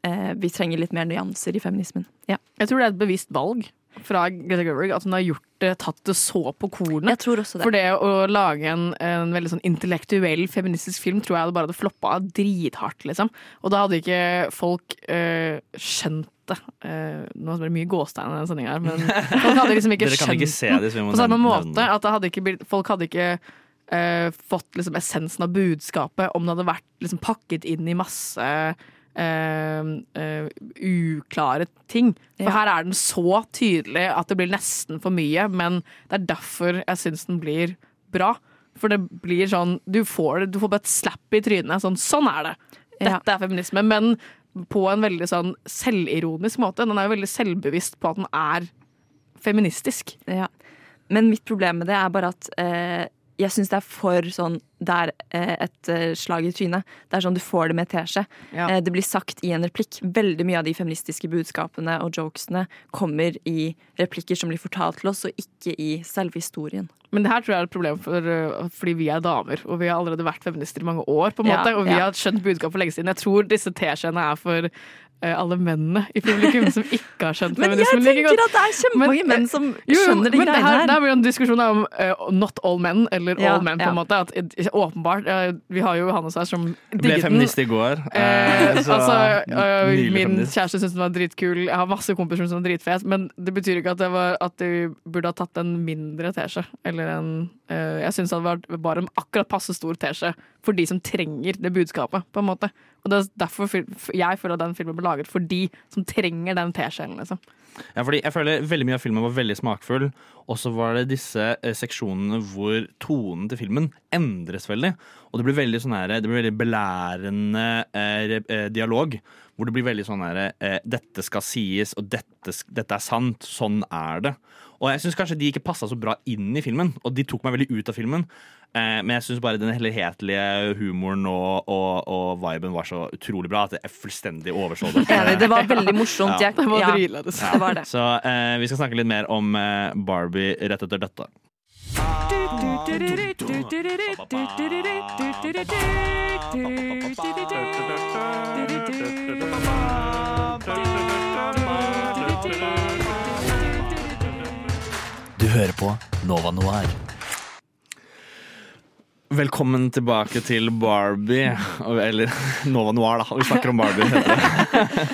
G: eh, vi trenger litt mer nyanser i feminismen. Ja.
E: Jeg tror det er et bevisst valg fra Greta Gerwig at hun har gjort det, tatt det så på kornet.
G: Jeg tror også det.
E: For det å lage en, en veldig sånn intellektuell feministisk film tror jeg det bare hadde floppa drithardt, liksom. Og da hadde ikke folk øh, skjønt det. Uh, nå er det mye gåstein i denne sendinga her, men folk hadde liksom ikke skjønt
F: ikke se det,
E: på samme måte. At det hadde ikke blitt, folk hadde ikke øh, fått liksom essensen av budskapet om det hadde vært liksom pakket inn i masse øh, øh, uklare ting. For
G: Ja.
E: her er den så tydelig at det blir nesten for mye, men det er derfor jeg syns den blir bra. For det blir sånn Du får, det- du får bare et slapp i trynet. Sånn, sånn er det!
G: Ja.
E: Dette er feminisme. Men på en veldig sånn selvironisk måte. Den er jo veldig selvbevisst på at den er feministisk.
G: Ja. Men mitt problem med det er bare at eh, jeg syns det er for sånn Det er eh, et eh, slag i trynet. Det er sånn du får det med teskje.
E: Ja.
G: Eh, det blir sagt i en replikk. Veldig mye av de feministiske budskapene og jokesene kommer i replikker som blir fortalt til oss, og ikke i selve historien.
E: Men det her tror jeg er et problem for, fordi vi er damer, og vi har allerede vært feminister i mange år, på en
G: Ja,
E: og vi
G: ja.
E: har skjønt budskapet for lenge siden. Jeg tror disse teskjeene er for alle mennene i publikum som ikke har skjønt
G: Men jeg
E: feminismen like
G: tenker at det er kjempemange
E: Men, eh,
G: menn som
E: Jo,
G: skjønner de
E: men
G: greiene
E: her. Det er jo en diskusjon om uh, not all men, eller
G: Ja,
E: all men, på
G: ja.
E: en måte. At, uh, åpenbart. uh, vi har jo Johannes her som
F: Jeg ble
E: digget den.
F: feminist i går.
E: Eh,
F: eh, så
E: altså, min kjæreste syntes den var dritkul. Jeg har masse kompiser som er dritfet, men det betyr ikke at, det var, at du burde ha tatt en mindre teskje. Eller en Jeg syns det hadde vært bare en akkurat passe stor teskje for de som trenger det budskapet, på en måte. Og det er derfor jeg føler at den filmen ble laget for de som trenger den teskjeen, liksom.
F: Ja, fordi jeg føler veldig mye av filmen var veldig smakfull, og så var det disse eh, seksjonene hvor tonen til filmen endres veldig. Og det blir veldig sånn her, det blir veldig belærende eh, eh, dialog. Hvor det blir veldig sånn her eh, Dette skal sies, og dette, dette er sant. Sånn er det. Og jeg syns kanskje de ikke passa så bra inn i filmen, og de tok meg veldig ut av filmen. Eh, men jeg syns bare den helhetlige humoren og, og, og viben var så utrolig bra at jeg fullstendig overså det.
G: Det var veldig morsomt.
F: Ja.
G: Jeg, ja,
E: dritlættis.
G: det var det.
F: Så eh, vi skal snakke litt mer om eh, Barbie rett etter dette.
J: Du hører på Nova Noir.
F: Velkommen tilbake til Barbie. Eller Nova Noir, da. Vi snakker om Barbie. heter det.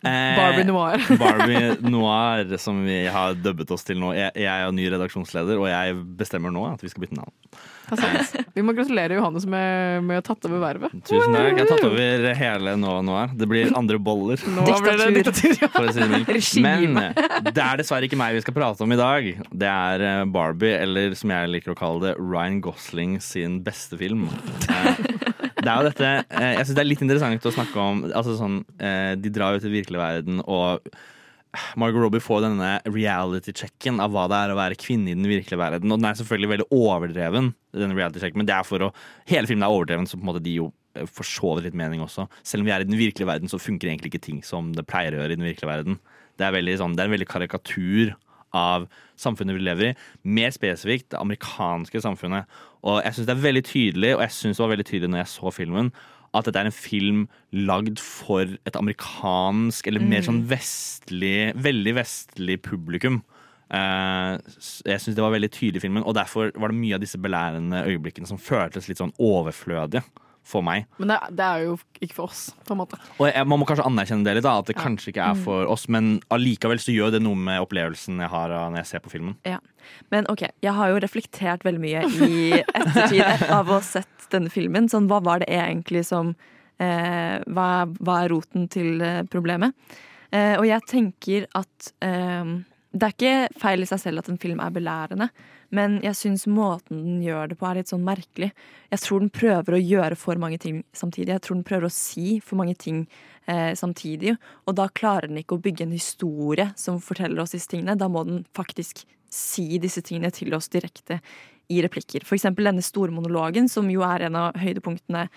F: Eh,
E: Barbie Noir.
F: Barbie Noir, som vi har dubbet oss til nå. Jeg, jeg er ny redaksjonsleder, og jeg bestemmer nå at vi skal bytte navn.
E: Vi må gratulere Johannes med, med å ha tatt over vervet.
F: Tusen takk. Jeg har tatt over hele Nova Noir. Det blir andre boller.
E: Nå blir det diktatur. ja.
F: for å si det Men eh, det er dessverre ikke meg vi skal prate om i dag. Det er eh, Barbie, eller som jeg liker å kalle det, Ryan Gosling sin beste film. Eh, Det er jo dette Jeg syns det er litt interessant å snakke om altså sånn, eh, De drar jo til virkelig verden, og Margot Robbie får denne reality-checken av hva det er å være kvinne i den virkelige verden. Og den er selvfølgelig veldig overdreven, denne reality-checken, men det er for å Hele filmen er overdreven, så på en måte de jo eh, for så vidt litt mening også. Selv om vi er i den virkelige verden, så funker egentlig ikke ting som det pleier å gjøre i den virkelige verden. Det er, veldig, sånn, det er en veldig karikatur av samfunnet vi lever i. Mer spesifikt det amerikanske samfunnet. Og jeg syns det er veldig tydelig, og jeg synes det var veldig tydelig når jeg så filmen, at dette er en film lagd for et amerikansk, eller mer sånn vestlig, veldig vestlig publikum. Eh, jeg syns det var veldig tydelig i filmen, og derfor var det mye av disse belærende øyeblikkene som føltes litt sånn overflødige for meg.
E: Men det, det er jo ikke for oss, på en måte.
F: Og jeg, Man må kanskje anerkjenne det litt, da, at det kanskje ikke er
G: Mm.
F: for oss, men allikevel så gjør det noe med opplevelsen jeg har når jeg ser på filmen.
G: Ja. Men OK, jeg har jo reflektert veldig mye i ettertid av å ha sett denne filmen. Sånn, hva var det egentlig som eh, hva, hva er roten til eh, problemet? Eh, og jeg tenker at eh, det er ikke feil i seg selv at en film er belærende, men jeg syns måten den gjør det på, er litt sånn merkelig. Jeg tror den prøver å gjøre for mange ting samtidig. Jeg tror den prøver å si for mange ting eh, samtidig. Og da klarer den ikke å bygge en historie som forteller oss disse tingene. Da må den faktisk si disse tingene til oss direkte i replikker. For eksempel denne store monologen, som jo er en av høydepunktene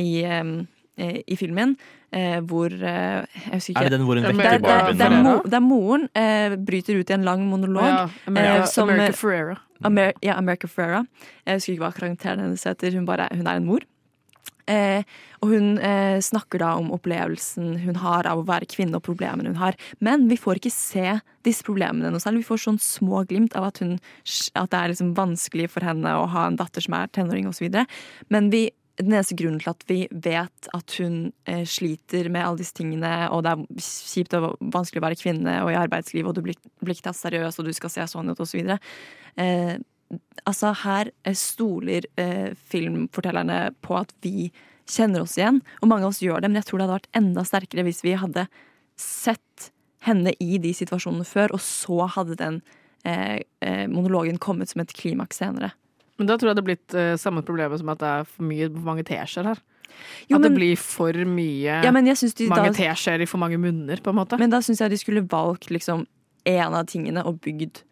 G: i, eh, i filmen, eh, hvor eh, Jeg husker ikke
F: Er det den hvor hun vekker Barbien?
G: er
F: der,
G: mo, er moren eh, bryter ut i en lang monolog.
E: Ja, America,
G: eh, som-
E: America Ferrera.
G: Amer ja, America Ferrera. Jeg husker ikke hva karakteren hennes heter. Hun, bare, hun er en mor. Eh, og hun eh, snakker da om opplevelsen hun har av å være kvinne og problemene hun har. Men vi får ikke se disse problemene noe særlig. Vi får sånn små glimt av at, hun, at det er liksom vanskelig for henne å ha en datter som er tenåring osv. Men vi, den eneste grunnen til at vi vet at hun eh, sliter med alle disse tingene, og det er kjipt og vanskelig å være kvinne og i arbeidslivet, og du blir, blir ikke tatt seriøst, og du skal se sånn ut osv. Eh, altså her eh, stoler eh, filmfortellerne på at vi kjenner oss igjen, og mange av oss gjør det, men jeg tror det hadde vært enda sterkere hvis vi hadde sett henne i de situasjonene før, og så hadde den eh, eh, monologen kommet som et klimaks senere.
E: Men da tror jeg det er blitt uh, samme problemet som at det er for mye for mange teskjeer her.
G: Jo,
E: at det blir for mye
G: Ja, men de
E: mange teskjeer i for mange munner, på en måte.
G: Men da syns jeg de skulle valgt liksom en av tingene og bygd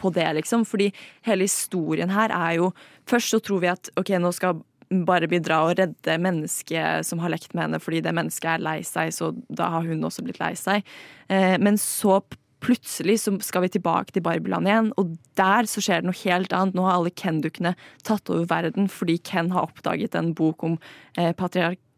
G: på det, liksom. Fordi hele historien her er jo Først så tror vi at ok, nå skal Barbie dra og redde mennesket som har lekt med henne fordi det mennesket er lei seg, så da har hun også blitt lei seg. Eh, men så plutselig så skal vi tilbake til Barbieland igjen, og der så skjer det noe helt annet. Nå har alle Ken-dukkene tatt over verden fordi Ken har oppdaget en bok om eh,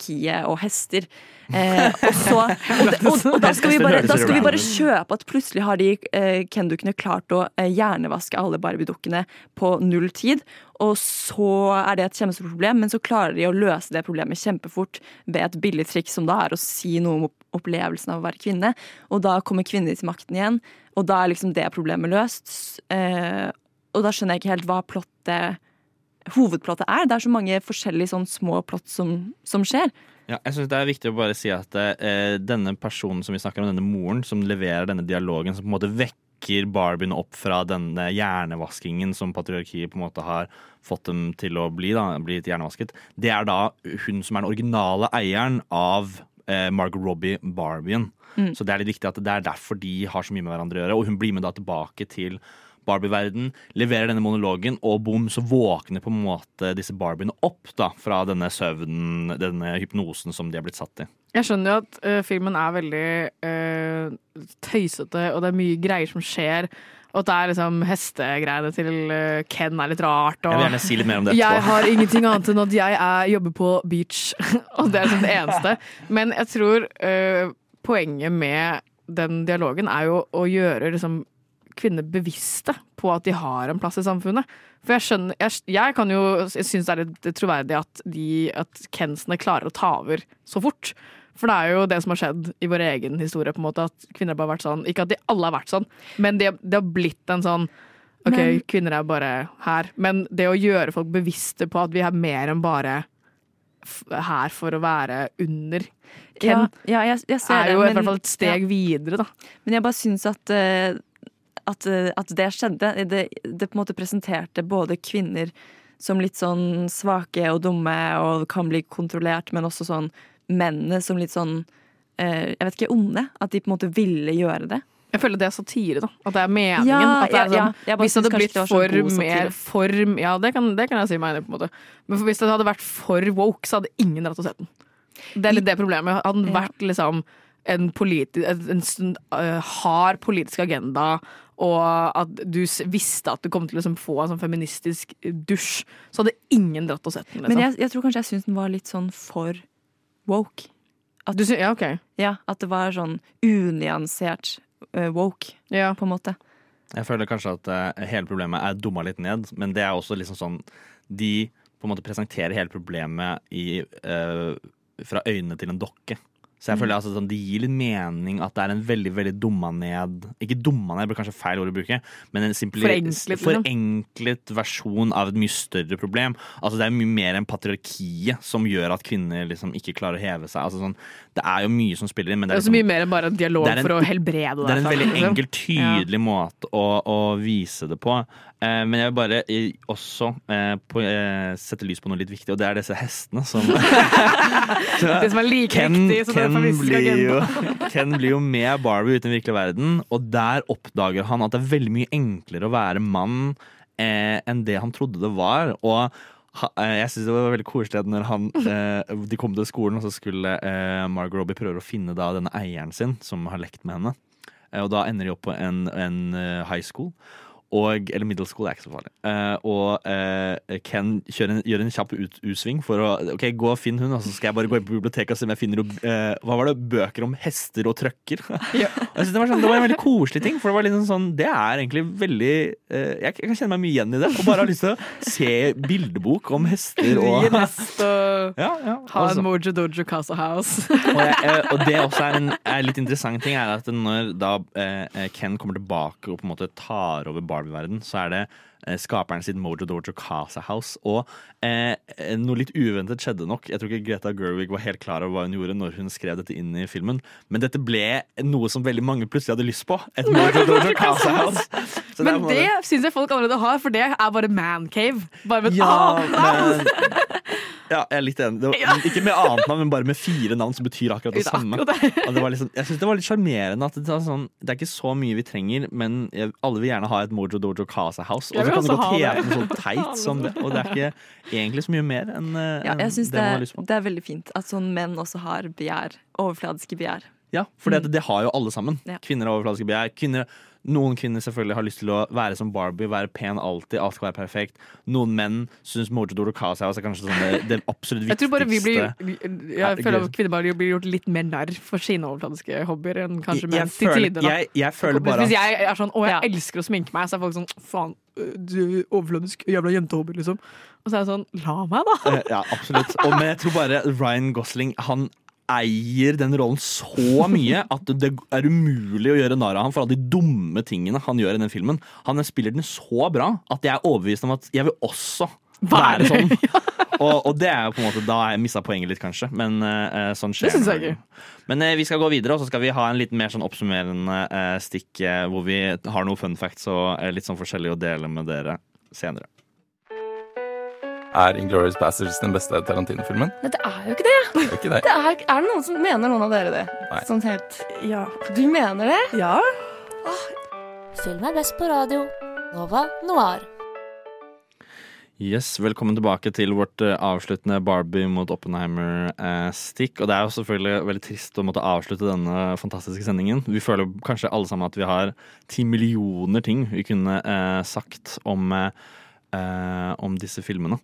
G: patriarkiet og hester. Eh, og, så, og, de, og, og da, skal vi bare, da skal vi bare kjøpe at plutselig har de eh, Ken-dukkene klart å eh, hjernevaske alle Barbie-dukkene på null tid. Og så er det et kjempestort problem, men så klarer de å løse det problemet kjempefort ved et billig triks som da er å si noe om opplevelsen av å være kvinne. Og da kommer kvinner til makten igjen, og da er liksom det problemet løst. Eh, og da skjønner jeg ikke helt hva plottet hovedplottet er. Det er så mange forskjellige sånn små plott som, som skjer.
F: Ja, jeg synes Det er viktig å bare si at eh, denne personen som vi snakker om, denne moren som leverer denne dialogen, som på en måte vekker Barbien opp fra denne hjernevaskingen som patriarkiet på en måte har fått dem til å bli, da, bli litt hjernevasket, det er da hun som er den originale eieren av eh, Margot Robbie Barbien.
G: Mm.
F: Så det er litt viktig at det er derfor de har så mye med hverandre å gjøre. Og hun blir med da tilbake til Barbie-verden, leverer denne monologen, og bom, så våkner på en måte disse Barbiene opp da, fra denne søvnen, denne hypnosen som de er blitt satt i.
E: Jeg skjønner jo at uh, filmen er veldig uh, tøysete, og det er mye greier som skjer. Og at det er liksom hestegreiene til eh, Ken er litt rart.
F: Jeg vil gjerne si litt mer om det
E: jeg har ingenting annet enn at jeg er, jobber på beach, og det er liksom det eneste. Men jeg tror uh, poenget med den dialogen er jo å gjøre liksom kvinner bevisste på at de har en plass i samfunnet. For jeg skjønner Jeg, jeg kan jo Jeg syns det er litt troverdig at, de, at Kensene klarer å ta over så fort. For det er jo det som har skjedd i vår egen historie, på en måte, at kvinner har bare vært sånn. Ikke at de alle har vært sånn, men det de har blitt en sånn OK,
G: Men-
E: kvinner er bare her. Men det å gjøre folk bevisste på at vi er mer enn bare her for å være under Ken,
G: Ja, ja, jeg, jeg ser
E: er jo
G: det,
E: i hvert fall et steg
G: ja.
E: videre, da.
G: Men jeg bare syns at, eh, at, eh, at det skjedde. Det, det på en måte presenterte både kvinner som litt sånn svake og dumme og kan bli kontrollert, men også sånn mennene som litt sånn eh, Jeg vet ikke, onde. At de på en måte ville gjøre det.
E: Jeg føler det er satire, da. At det er meningen.
G: Ja,
E: at det er
G: ja, ja.
E: sånn, hvis det hadde blitt
G: det
E: for mer for, Ja, det kan, det kan jeg si meg enig på en måte. Men hvis det hadde vært for woke, så hadde ingen dratt og sett den. Det er litt det problemet. Hadde den vært liksom en, politi en, en øh, hard politisk agenda, og at du visste at du kom til å liksom få en sånn feministisk dusj, så hadde ingen dratt og sett den. Liksom.
G: Men jeg, jeg tror kanskje jeg syns den var litt sånn for woke. At,
E: Du ja, ok.
G: ja, at det var sånn unyansert uh, woke,
E: Ja.
G: på en måte.
F: Jeg føler kanskje at uh, hele problemet er dumma litt ned, men det er også liksom sånn De på en måte presenterer hele problemet i, uh, fra øynene til en dokke. Så jeg føler altså sånn, Det gir litt mening at det er en veldig veldig dumma ned Ikke dumma ned, det blir kanskje feil ord å bruke, men en simpel
E: Forenklet, liksom.
F: forenklet versjon av et mye større problem. Altså Det er mye mer enn patriarkiet som gjør at kvinner liksom ikke klarer å heve seg. Altså sånn, Det er jo mye som spiller inn, men
E: Det
F: det
E: er
F: er,
E: så
F: liksom,
E: mye mer enn bare en dialog
F: er en-
E: for å helbrede deg.
F: det er en veldig
E: liksom.
F: enkel, tydelig måte å, å vise det på. Eh, men jeg vil bare også eh, på, eh, sette lys på noe litt viktig, og det er disse hestene som
E: Det som er like viktig som Ken
F: blir jo. Ken blir jo med Barbie ute i den virkelige verden, og der oppdager han at det er veldig mye enklere å være mann eh, enn det han trodde det var. Og eh, jeg synes det var veldig koselig når han, de kom til skolen, og så skulle Margot Robbie prøve å finne denne eieren sin, som har lekt med henne. Og da ender de opp på en, en high school. Og, eller middle school, er ikke så farlig. Uh, og uh, Ken en, gjør en kjapp ut, U-sving for å Ok, gå og finn hun, og så skal jeg bare gå inn på biblioteket og se om jeg finner uh, Hva var det? Bøker om hester og trøkker.
E: Ja.
F: Det, var sånn, det var en veldig koselig ting, for det var litt sånn Det er egentlig veldig jeg, jeg kan kjenne meg mye igjen i det. Og bare har lyst til å se bildebok om hester og
E: hest og
F: ja, ja,
E: ha
F: altså.
E: en Mojo Dojo Casa House.
F: og, jeg, og det også er en er litt interessant ting, er at når da Ken kommer tilbake og på en måte tar over Barbie-verden, så er det eh, skaperen sitt Mojo Dojo Casa House. Og eh, noe litt uventet skjedde nok. Jeg tror ikke Greta Gerwig var helt klar over hva hun gjorde når hun skrev dette inn i filmen, men dette ble noe som veldig mange plutselig hadde lyst på. Et Mojo Dojo Casa House. Så
E: Men det
F: måte-
E: syns jeg folk allerede har, for det er bare mancave. Bare med et
F: ja,
E: annet navn.
F: Ja, jeg er litt enig. Det var, Ikke med annet navn, men bare med fire navn som betyr akkurat det
E: er
F: samme.
E: akkurat det.
F: Og det var liksom, jeg synes det var litt sjarmerende at det, var sånn, det er ikke så mye vi trenger, men jeg, alle vil gjerne ha et Mojo Dojo Casa House. Og så kan det
E: gå
F: godt hete noe sånn teit som det. Og det er ikke egentlig så mye mer enn eh,
G: Ja, jeg synes
F: det man har lyst på.
G: det er veldig fint at sånn menn også har begjær. Overfladiske begjær.
F: Ja, for det, det har jo alle sammen.
G: Ja.
F: Kvinner har overfladiske begjær. Kvinner, noen kvinner selvfølgelig har lyst til å være som Barbie, være pen alltid, alt skal være perfekt. Noen menn syns Mojo Doro Casa er kanskje sånn det, det absolutt
E: Jeg
F: viktigste.
E: tror bare vi blir Jeg føler at kvinner blir gjort litt mer narr for sine overfladiske hobbyer enn kanskje
F: Jeg- jeg
E: menn til tider.
F: jeg- jeg føler bare
E: Hvis jeg er sånn 'Å, jeg elsker å sminke meg', så er folk sånn 'Faen, du er overfladisk jævla jentehobby', liksom. Og så er jeg sånn 'La meg, da'.
F: Eh, Ja, absolutt. Og, men jeg tror bare Ryan Gosling Han eier den rollen så mye at det er umulig å gjøre narr av ham for alle de dumme tingene han gjør i den filmen. Han spiller den så bra at jeg er overbevist om at jeg vil også være sånn. Og, og det er jo på en måte Da har jeg mista poenget litt, kanskje. Men uh, sånn skjer
E: Det synes jeg ikke.
F: Men uh, vi skal gå videre, og så skal vi ha en litt mer sånn oppsummerende uh, stikk hvor vi har noen fun facts og litt sånn forskjellig å dele med dere senere.
A: Er Inglourious Passages den beste Tarantino-filmen?
K: Nei, det er jo ikke det.
A: Det er ikke det.
K: det er, er det noen som mener noen av dere det?
A: Nei.
K: Sånn helt
H: Ja.
K: Du mener det?
H: Ja.
I: Film er best på radio. Nova Noir.
F: Yes, Velkommen tilbake til vårt eh, avsluttende Barbie mot Oppenheimer-stikk. Og det er jo selvfølgelig veldig trist å måtte avslutte denne fantastiske sendingen. Vi føler kanskje alle sammen at vi har ti millioner ting vi kunne eh, sagt om, eh, eh, om disse filmene.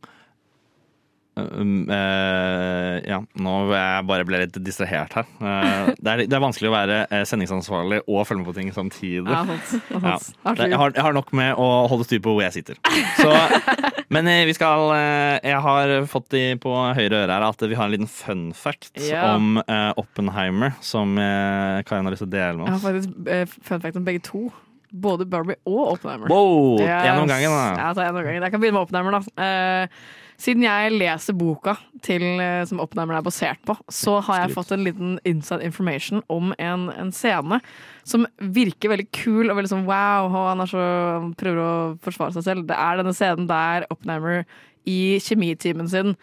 F: Um, eh, ja, nå jeg bare ble litt distrahert her. Uh, det, er, det er vanskelig å være eh, sendingsansvarlig og følge med på ting samtidig.
E: Ja, sant. Ja,
F: Ja. Jeg, har, jeg har nok med å holde styr på hvor jeg sitter. Så, men vi skal Jeg har fått i på høyre øre her at vi har en liten fun fact
E: yeah.
F: om uh, Oppenheimer som Karin har lyst til å dele med oss.
E: Jeg har faktisk fun fact om begge to. Både Barbie og Oppenheimer.
F: Wow!
E: Yes.
F: En om gangen, da.
E: Ja, ta en om gangen. Jeg kan begynne med Oppenheimer, da. Eh, siden jeg leser boka til, eh, som Oppenheimer er basert på, så har jeg fått en liten inside information om en, en scene som virker veldig kul og veldig sånn wow, han så, prøver å forsvare seg selv. Det er denne scenen der Oppenheimer i kjemitimen sin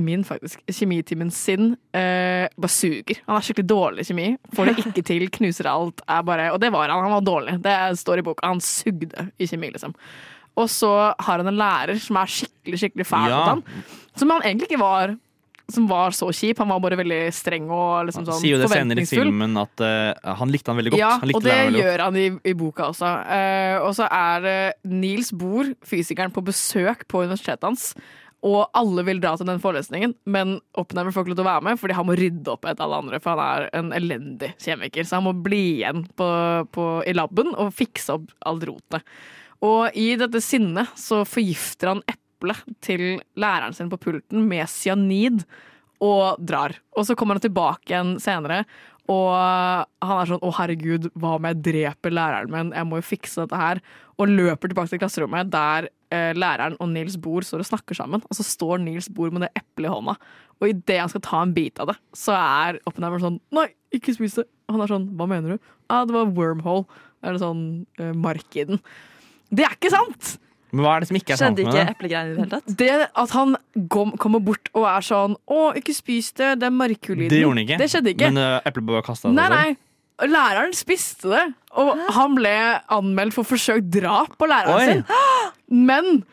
E: Min, faktisk. Kjemitimen sin eh, bare suger. Han er skikkelig dårlig i kjemi. Får det ikke til, knuser alt. Er bare, og det var han. Han var dårlig. Det står i boka. Han sugde i kjemi, liksom. Og så har han en lærer som er skikkelig skikkelig fæl
F: Ja.
E: mot han. Som han egentlig ikke var som var så kjip. Han var bare veldig streng og liksom sånn
F: Sier jo det senere i filmen at uh, han likte han veldig godt.
E: Ja, og det gjør han i, i boka også. Uh, og så er det Niels Bohr, fysikeren, på besøk på universitetet hans. Og alle vil dra til den forelesningen, men Oppenheimer får ikke lov til å være med fordi han må rydde opp etter alle andre, for han er en elendig kjemiker. Så han må bli igjen på, på, i laben og fikse opp alt rotet. Og i dette sinnet så forgifter han eplet til læreren sin på pulten med cyanid og drar. Og så kommer han tilbake igjen senere, og han er sånn 'Å, herregud, hva om jeg dreper læreren min? Jeg må jo fikse dette her.' Og løper tilbake til klasserommet der eh, læreren og Nils Bohr står og snakker sammen. Og så står Nils Bohr med det eplet i hånda, og idet han skal ta en bit av det, så er Oppenheimer sånn 'Nei, ikke spis det.' Han er sånn 'Hva mener du?' ah, 'Det var wormhole.' Det er sånn eh, mark i den. Det er ikke sant!
F: Men hva er det som ikke er sant
G: Skjedde
F: med
G: ikke
F: det?
G: eplegreiene i det hele tatt?
E: Det at han kom, kommer bort og er sånn 'Å, ikke spis det, det er markulyden'.
F: Det gjorde han ikke.
E: Det skjedde ikke.
F: Men uh, eplet ble kasta.
E: Nei, nei. Læreren spiste det, og han ble anmeldt for forsøkt drap på læreren
F: Oi.
E: sin. Men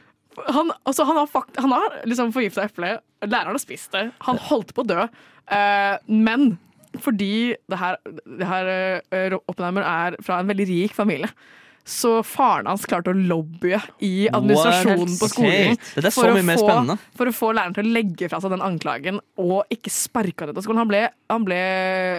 E: han, altså, han har, fakt han har liksom forgifta eplet. Læreren har spist det. Han holdt på å dø. Uh, men fordi det her, det her uh, Oppenheimer er fra en veldig rik familie, så faren hans klarte å lobbye i administrasjonen
F: What?
E: på skolen.
F: okay. Er
E: for å få-. For å få læreren til å legge fra seg den anklagen og ikke sparke han ut av skolen. Han ble, han ble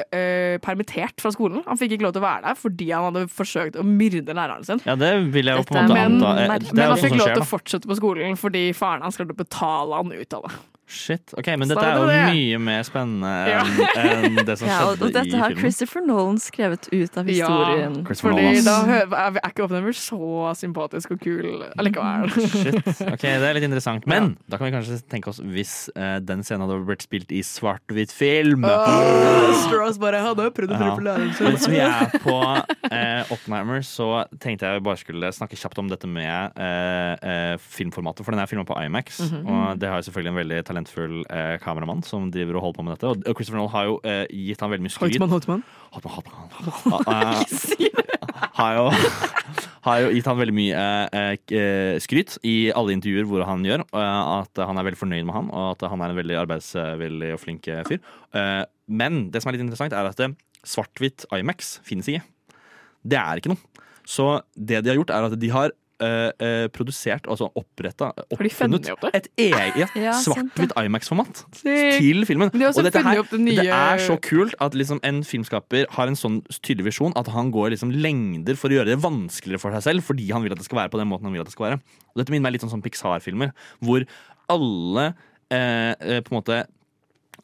E: øh, permittert fra skolen. Han fikk ikke lov til å være der fordi han hadde forsøkt å myrde læreren sin.
F: Ja, det vil jeg jo på en måte anta.
E: Men,
F: men
E: han fikk lov til å fortsette på skolen fordi faren hans klarte å betale han ut av det.
F: Shit, ok, Men dette er jo mye mer spennende
E: Ja.
F: enn det som
G: skjedde i
F: filmen.
G: Ja, og dette har. Christopher Nolan skrevet ut av historien.
F: Christopher
E: Fordi da er ikke Oppenheimer så sympatisk og kul allikevel.
F: Shit, ok, Det er litt interessant. Men da kan vi kanskje tenke oss hvis uh, den scenen hadde blitt spilt i svart-hvitt film.
E: Strauss bare hadde prøvd å
F: Ja.
E: drepe læreren
F: Mens vi er på uh, Oppenheimer, så tenkte jeg bare skulle snakke kjapt om dette med uh, eh, filmformatet. For den er filma på IMAX,
E: Mhm.
F: og det har jo selvfølgelig en veldig talentfull eh, kameramann som driver og holder på med dette. Og Christopher Nolan har jo eh, gitt han veldig mye skryt.
E: Holtmann, Holtmann.
F: Holtmann, Holtmann. Eh, har jo, har jo gitt han veldig mye eh, eh, skryt i alle intervjuer hvor han gjør. eh, at han er veldig fornøyd med han, og at han er en veldig arbeidsvillig og flink eh, fyr. Eh, men det som er litt interessant, er at eh, svart-hvitt IMAX finnes ikke. Det er ikke noe. Så det de har gjort, er at de har eh, eh, produsert, altså oppretta, oppfunnet
E: opp
F: et eget ja,
G: Ja,
F: svart-hvitt IMAX-format til filmen.
E: De
F: Og dette her,
E: det nye
F: det er så kult at liksom en filmskaper har en sånn tydelig visjon at han går liksom lengder for å gjøre det vanskeligere for seg selv fordi han vil at det skal være på den måten han vil at det skal være. Og dette minner meg litt om sånn Pixar-filmer hvor alle eh, eh, på en måte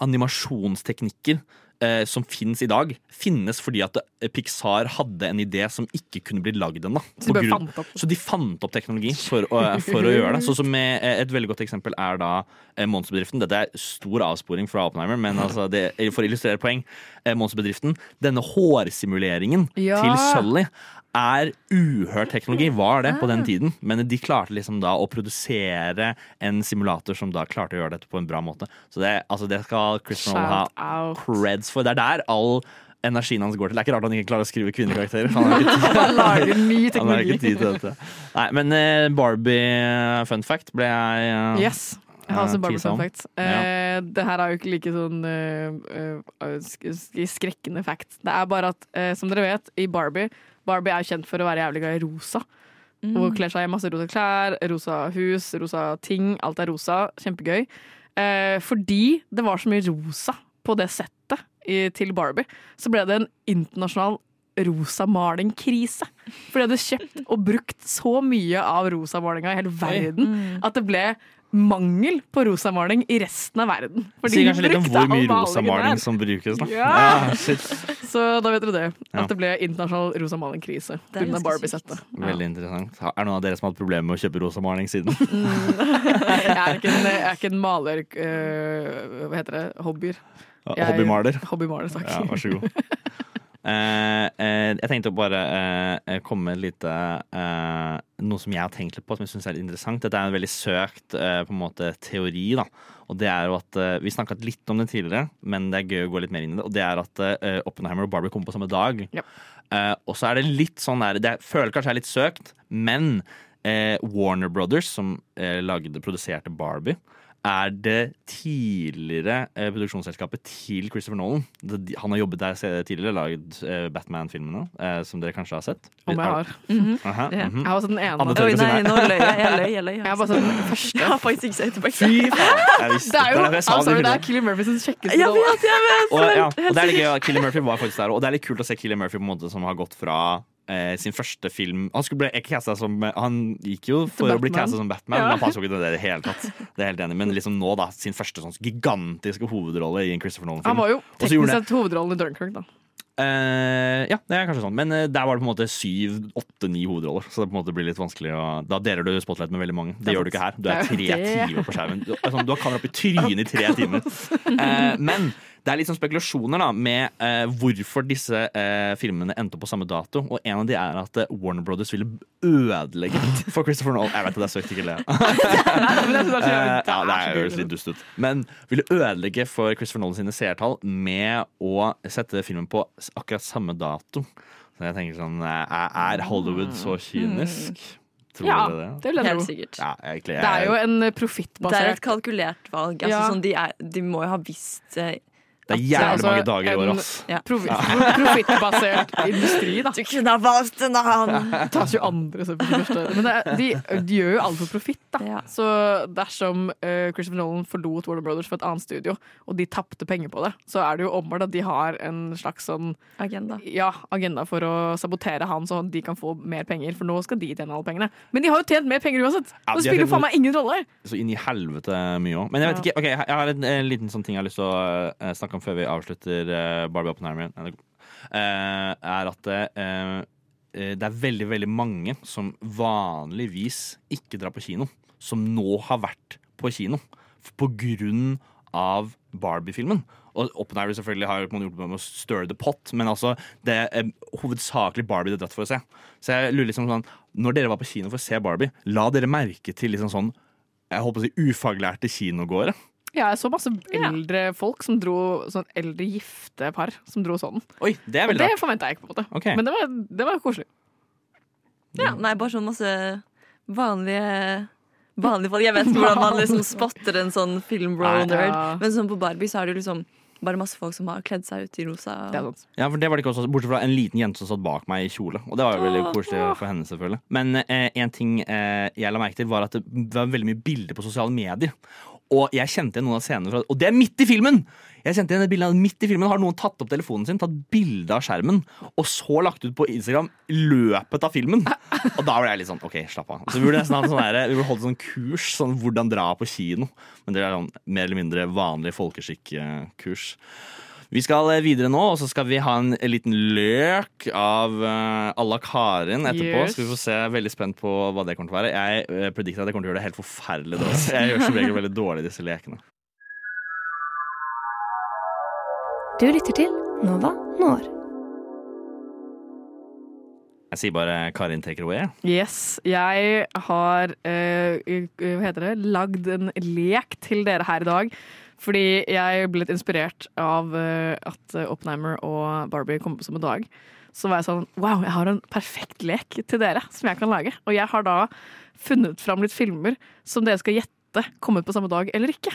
F: animasjonsteknikker eh, som finnes i dag, finnes fordi at eh, Pixar hadde en idé som ikke kunne blitt lagd ennå.
E: Så de fant opp.
F: så de fant opp teknologi for å, for å gjøre det. Sånn som eh, Et veldig godt eksempel er da eh, Monsterbedriften. Dette er stor avsporing fra Oppenheimer, men altså det, for å illustrere poeng. eh, Monsterbedriften, Denne hårsimuleringen
E: Ja.
F: til Sully er uhørt teknologi, var det på den tiden. Men de klarte liksom da å produsere en simulator som da klarte å gjøre dette på en bra måte. Så det, altså det skal Chris Nolan ha creds for. Det er der all energien hans går til. Det er ikke rart han ikke klarer å skrive kvinnekarakterer. Han har ikke tid.
E: Han
F: har ikke tid til dette. Nei, men eh, Barbie fun fact ble jeg uh,
E: Yes. Jeg har også
F: eh,
E: Barbie fun fact. Eh, det her er jo ikke like sånn uh, eh, sk- sk- skrekkende fact. Det er bare at, eh, som dere vet, i Barbie Barbie er kjent for å være jævlig glad i rosa. Og kler seg i masse rosa klær, rosa hus, rosa ting. Alt er rosa. Kjempegøy. Eh, fordi det var så mye rosa på det settet i, til Barbie, så ble det en internasjonal rosamalingkrise. For de hadde kjøpt og brukt så mye av rosamalinga i hele verden at det ble mangel på rosamaling i resten av verden. Fordi
F: sier kanskje litt om hvor mye
E: rosamaling
F: rosa maling som brukes. Da.
E: Ja.
F: shit.
E: Så da vet dere det. At det ble internasjonal rosamalingkrise pga. Barbie-settet. Ja.
F: Veldig interessant. Er det noen av dere som har hatt problemer med å kjøpe rosa maling siden?
E: Jeg er ikke en, jeg er ikke en maler Uh, Hva heter det? Hobbyer.
F: Hobbymaler?
E: Hobbymaler, takk.
F: Ja, vær så god. Eh, eh, jeg tenkte å bare eh, komme med et lite Noe som jeg har tenkt litt på, som jeg syns er litt interessant. Dette er en veldig søkt på en måte teori. da Og det er jo at Vi snakket litt om det tidligere, men det er gøy å gå litt mer inn i det. Og det er at eh, Oppenheimer og Barbie kommer på samme dag.
E: Ja.
F: Og så er det litt sånn der Det føler kanskje er litt søkt, men Warner Brothers, som lagde, produserte Barbie, er det tidligere eh, produksjonsselskapet til Christopher Nolan. Det, han har jobbet der tidligere, lagd eh, Batman-filmene, eh, som dere kanskje har sett.
E: Om jeg har.
F: Aha,
G: mm
F: -hmm.
E: Jeg har også den ene.
G: Oi, nei,
F: nei.
G: nå løy jeg. Jeg løy, jeg løy.
E: Jeg har bare sett den første.
G: Jeg har faktisk ikke sett tilbake.
F: Fy faen! Jeg visste
E: Det er jo
F: derfor jeg
E: sorry,
F: det
E: det er. Killian Murphy sin kjekkeste
G: Jeg vet, jeg vet!
F: og, ja, og det er litt gøy Killian Murphy var faktisk der, og det er litt kult å se Killian Murphy på en måte som har gått fra eh, sin første film Han, skulle bli ikke castet som, han gikk jo for å bli casta som Batman,
E: Ja.
F: men han passer jo ikke til det i det hele tatt. Det er helt enig. Men liksom nå, da. Sin første sånn gigantiske hovedrolle i en Christopher
E: Han
F: Nolan-film.
E: var jo teknisk sett hovedrollen i Dunkirk, da.
F: Uh, ja, det er kanskje sånn. Men uh, der var det på en måte syv, åtte, ni hovedroller. Så det på en måte blir litt vanskelig å Da deler du spotlight med veldig mange. Det,
E: Det
F: gjør du ikke her. Du er tre
E: er
F: timer på skjermen. Du, altså, du har kamera opp i trynet i tre timer. Uh, men det er litt sånn spekulasjoner da med eh, hvorfor disse eh, filmene endte opp på samme dato. Og en av de er at eh, Warner Brothers ville ødelegge for Christopher Nolan. Jeg vet det er søkt ikke le. Eh, ja, det jo litt dust ut. Men ville ødelegge for Christopher Nolan sine seertall med å sette filmen på akkurat samme dato. Så jeg tenker sånn eh, Er Hollywood så kynisk? Tror
E: Ja,
F: det?
E: det vil jeg
G: Helt sikkert.
F: Ja, egentlig.
E: Det er jo en profittbasert
G: Det er et kalkulert valg. Altså,
E: Ja.
G: sånn, de, er, de må jo ha visst eh,
F: Det er jævlig
E: altså
F: mange dager i året, ass.
G: Ja.
E: profittbasert industri, da.
G: Du kunne ha valgt en annen!
E: Det tas jo andre som for. Men det er, de, de gjør jo alt for profitt, da.
G: Ja.
E: Så dersom uh, Christopher Nolan forlot Warner Brothers for et annet studio, og de tapte penger på det, så er det jo åpenbart at de har en slags sånn
G: Agenda.
E: ja, agenda for å sabotere han, så de kan få mer penger. For nå skal de tjene alle pengene. Men de har jo tjent mer penger uansett!
F: Ja,
E: Det spiller jo faen meg ingen rolle!
F: Så inn i helvete mye òg. Men jeg vet ikke, ok, jeg har en, en liten sånn ting jeg har lyst til å uh, snakke om før vi avslutter uh, Barbie Oppenheimer. uh, eh, er at eh, det er veldig, veldig mange som vanligvis ikke drar på kino, som nå har vært på kino på grunn av Barbie-filmen. Og Oppenheimer selvfølgelig har man gjort med å stir the pot, men altså det er hovedsakelig Barbie det er dratt for å se. Så jeg lurer liksom sånn Når dere var på kino for å se Barbie, la dere merke til liksom sånn jeg håper å si ufaglærte kinogåere.
E: Ja, jeg så masse eldre folk som dro Sånn eldre gifte par som dro sånn.
F: Oi, det er
E: Og det forventa jeg ikke, på en måte.
F: Okay.
E: Men det var, det var koselig.
G: Ja, nei, bare sånn masse vanlige Vanlige folk. Jeg vet ikke hvordan man liksom spotter en sånn film
F: Nei,
G: nerd.
E: ja.
G: Men sånn på Barbie så er det jo liksom bare masse folk som har kledd seg ut i rosa.
E: Det er sant.
F: Ja, for det var det ikke også, Bortsett fra en liten jente som satt bak meg i kjole. Og det var jo veldig koselig for henne, selvfølgelig. Men eh, en ting eh, jeg la merke til, var at det var veldig mye bilder på sosiale medier. Og jeg kjente igjen noen av scenene Og det er midt i filmen! Jeg kjente igjen et bilde Midt i filmen har noen tatt opp telefonen sin, tatt bilde av skjermen, og så lagt ut på Instagram løpet av filmen. Og da ble jeg litt sånn OK, slapp av. Så vi burde sånn der, vi burde holdt sånn kurs, sånn hvordan dra på kino. Men det er sånn mer eller mindre vanlig folkeskikk-kurs. Vi skal eh, videre nå, og så skal vi ha en liten løk av uh, à la Karin etterpå.
E: Yes.
F: Skal vi få se, Veldig spent på hva det kommer til å være. Jeg uh, predikter at jeg kommer til å gjøre det helt forferdelig dårlig. Jeg gjør som regel veldig dårlig i disse lekene.
K: Du lytter til Nova Når.
F: Jeg sier bare Karin take it away.
E: Yes. Jeg har eh, eh, hva heter det, lagd en lek til dere her i dag. Fordi jeg ble litt inspirert av eh, at Oppenheimer og Barbie kom på samme dag. Så var jeg sånn Wow, jeg har en perfekt lek til dere som jeg kan lage. Og jeg har da funnet fram litt filmer som dere skal gjette kommet på samme dag eller ikke.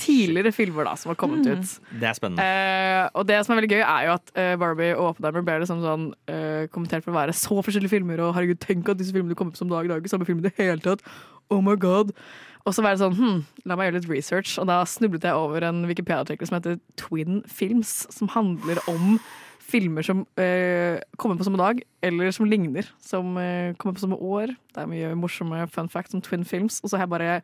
E: Tidligere filmer da som har kommet ut.
F: Det er spennende.
E: Eh, og det som er veldig gøy, er jo at eh, Barbie og Oppenheimer ble liksom sånn eh, kommentert for å være så forskjellige filmer. Og herregud, tenk at disse filmene kommer på samme dag i dag. Samme film i det hele tatt. Oh my god. Og så var det sånn, hm, la meg gjøre litt research. Og da snublet jeg over en Wikipedia-artikkel som heter Twin Films. Som handler om filmer som eh, kommer på samme dag, eller som ligner. Som eh, kommer på samme år. Det er mye morsomme fun facts om Twin Films. Og så har jeg bare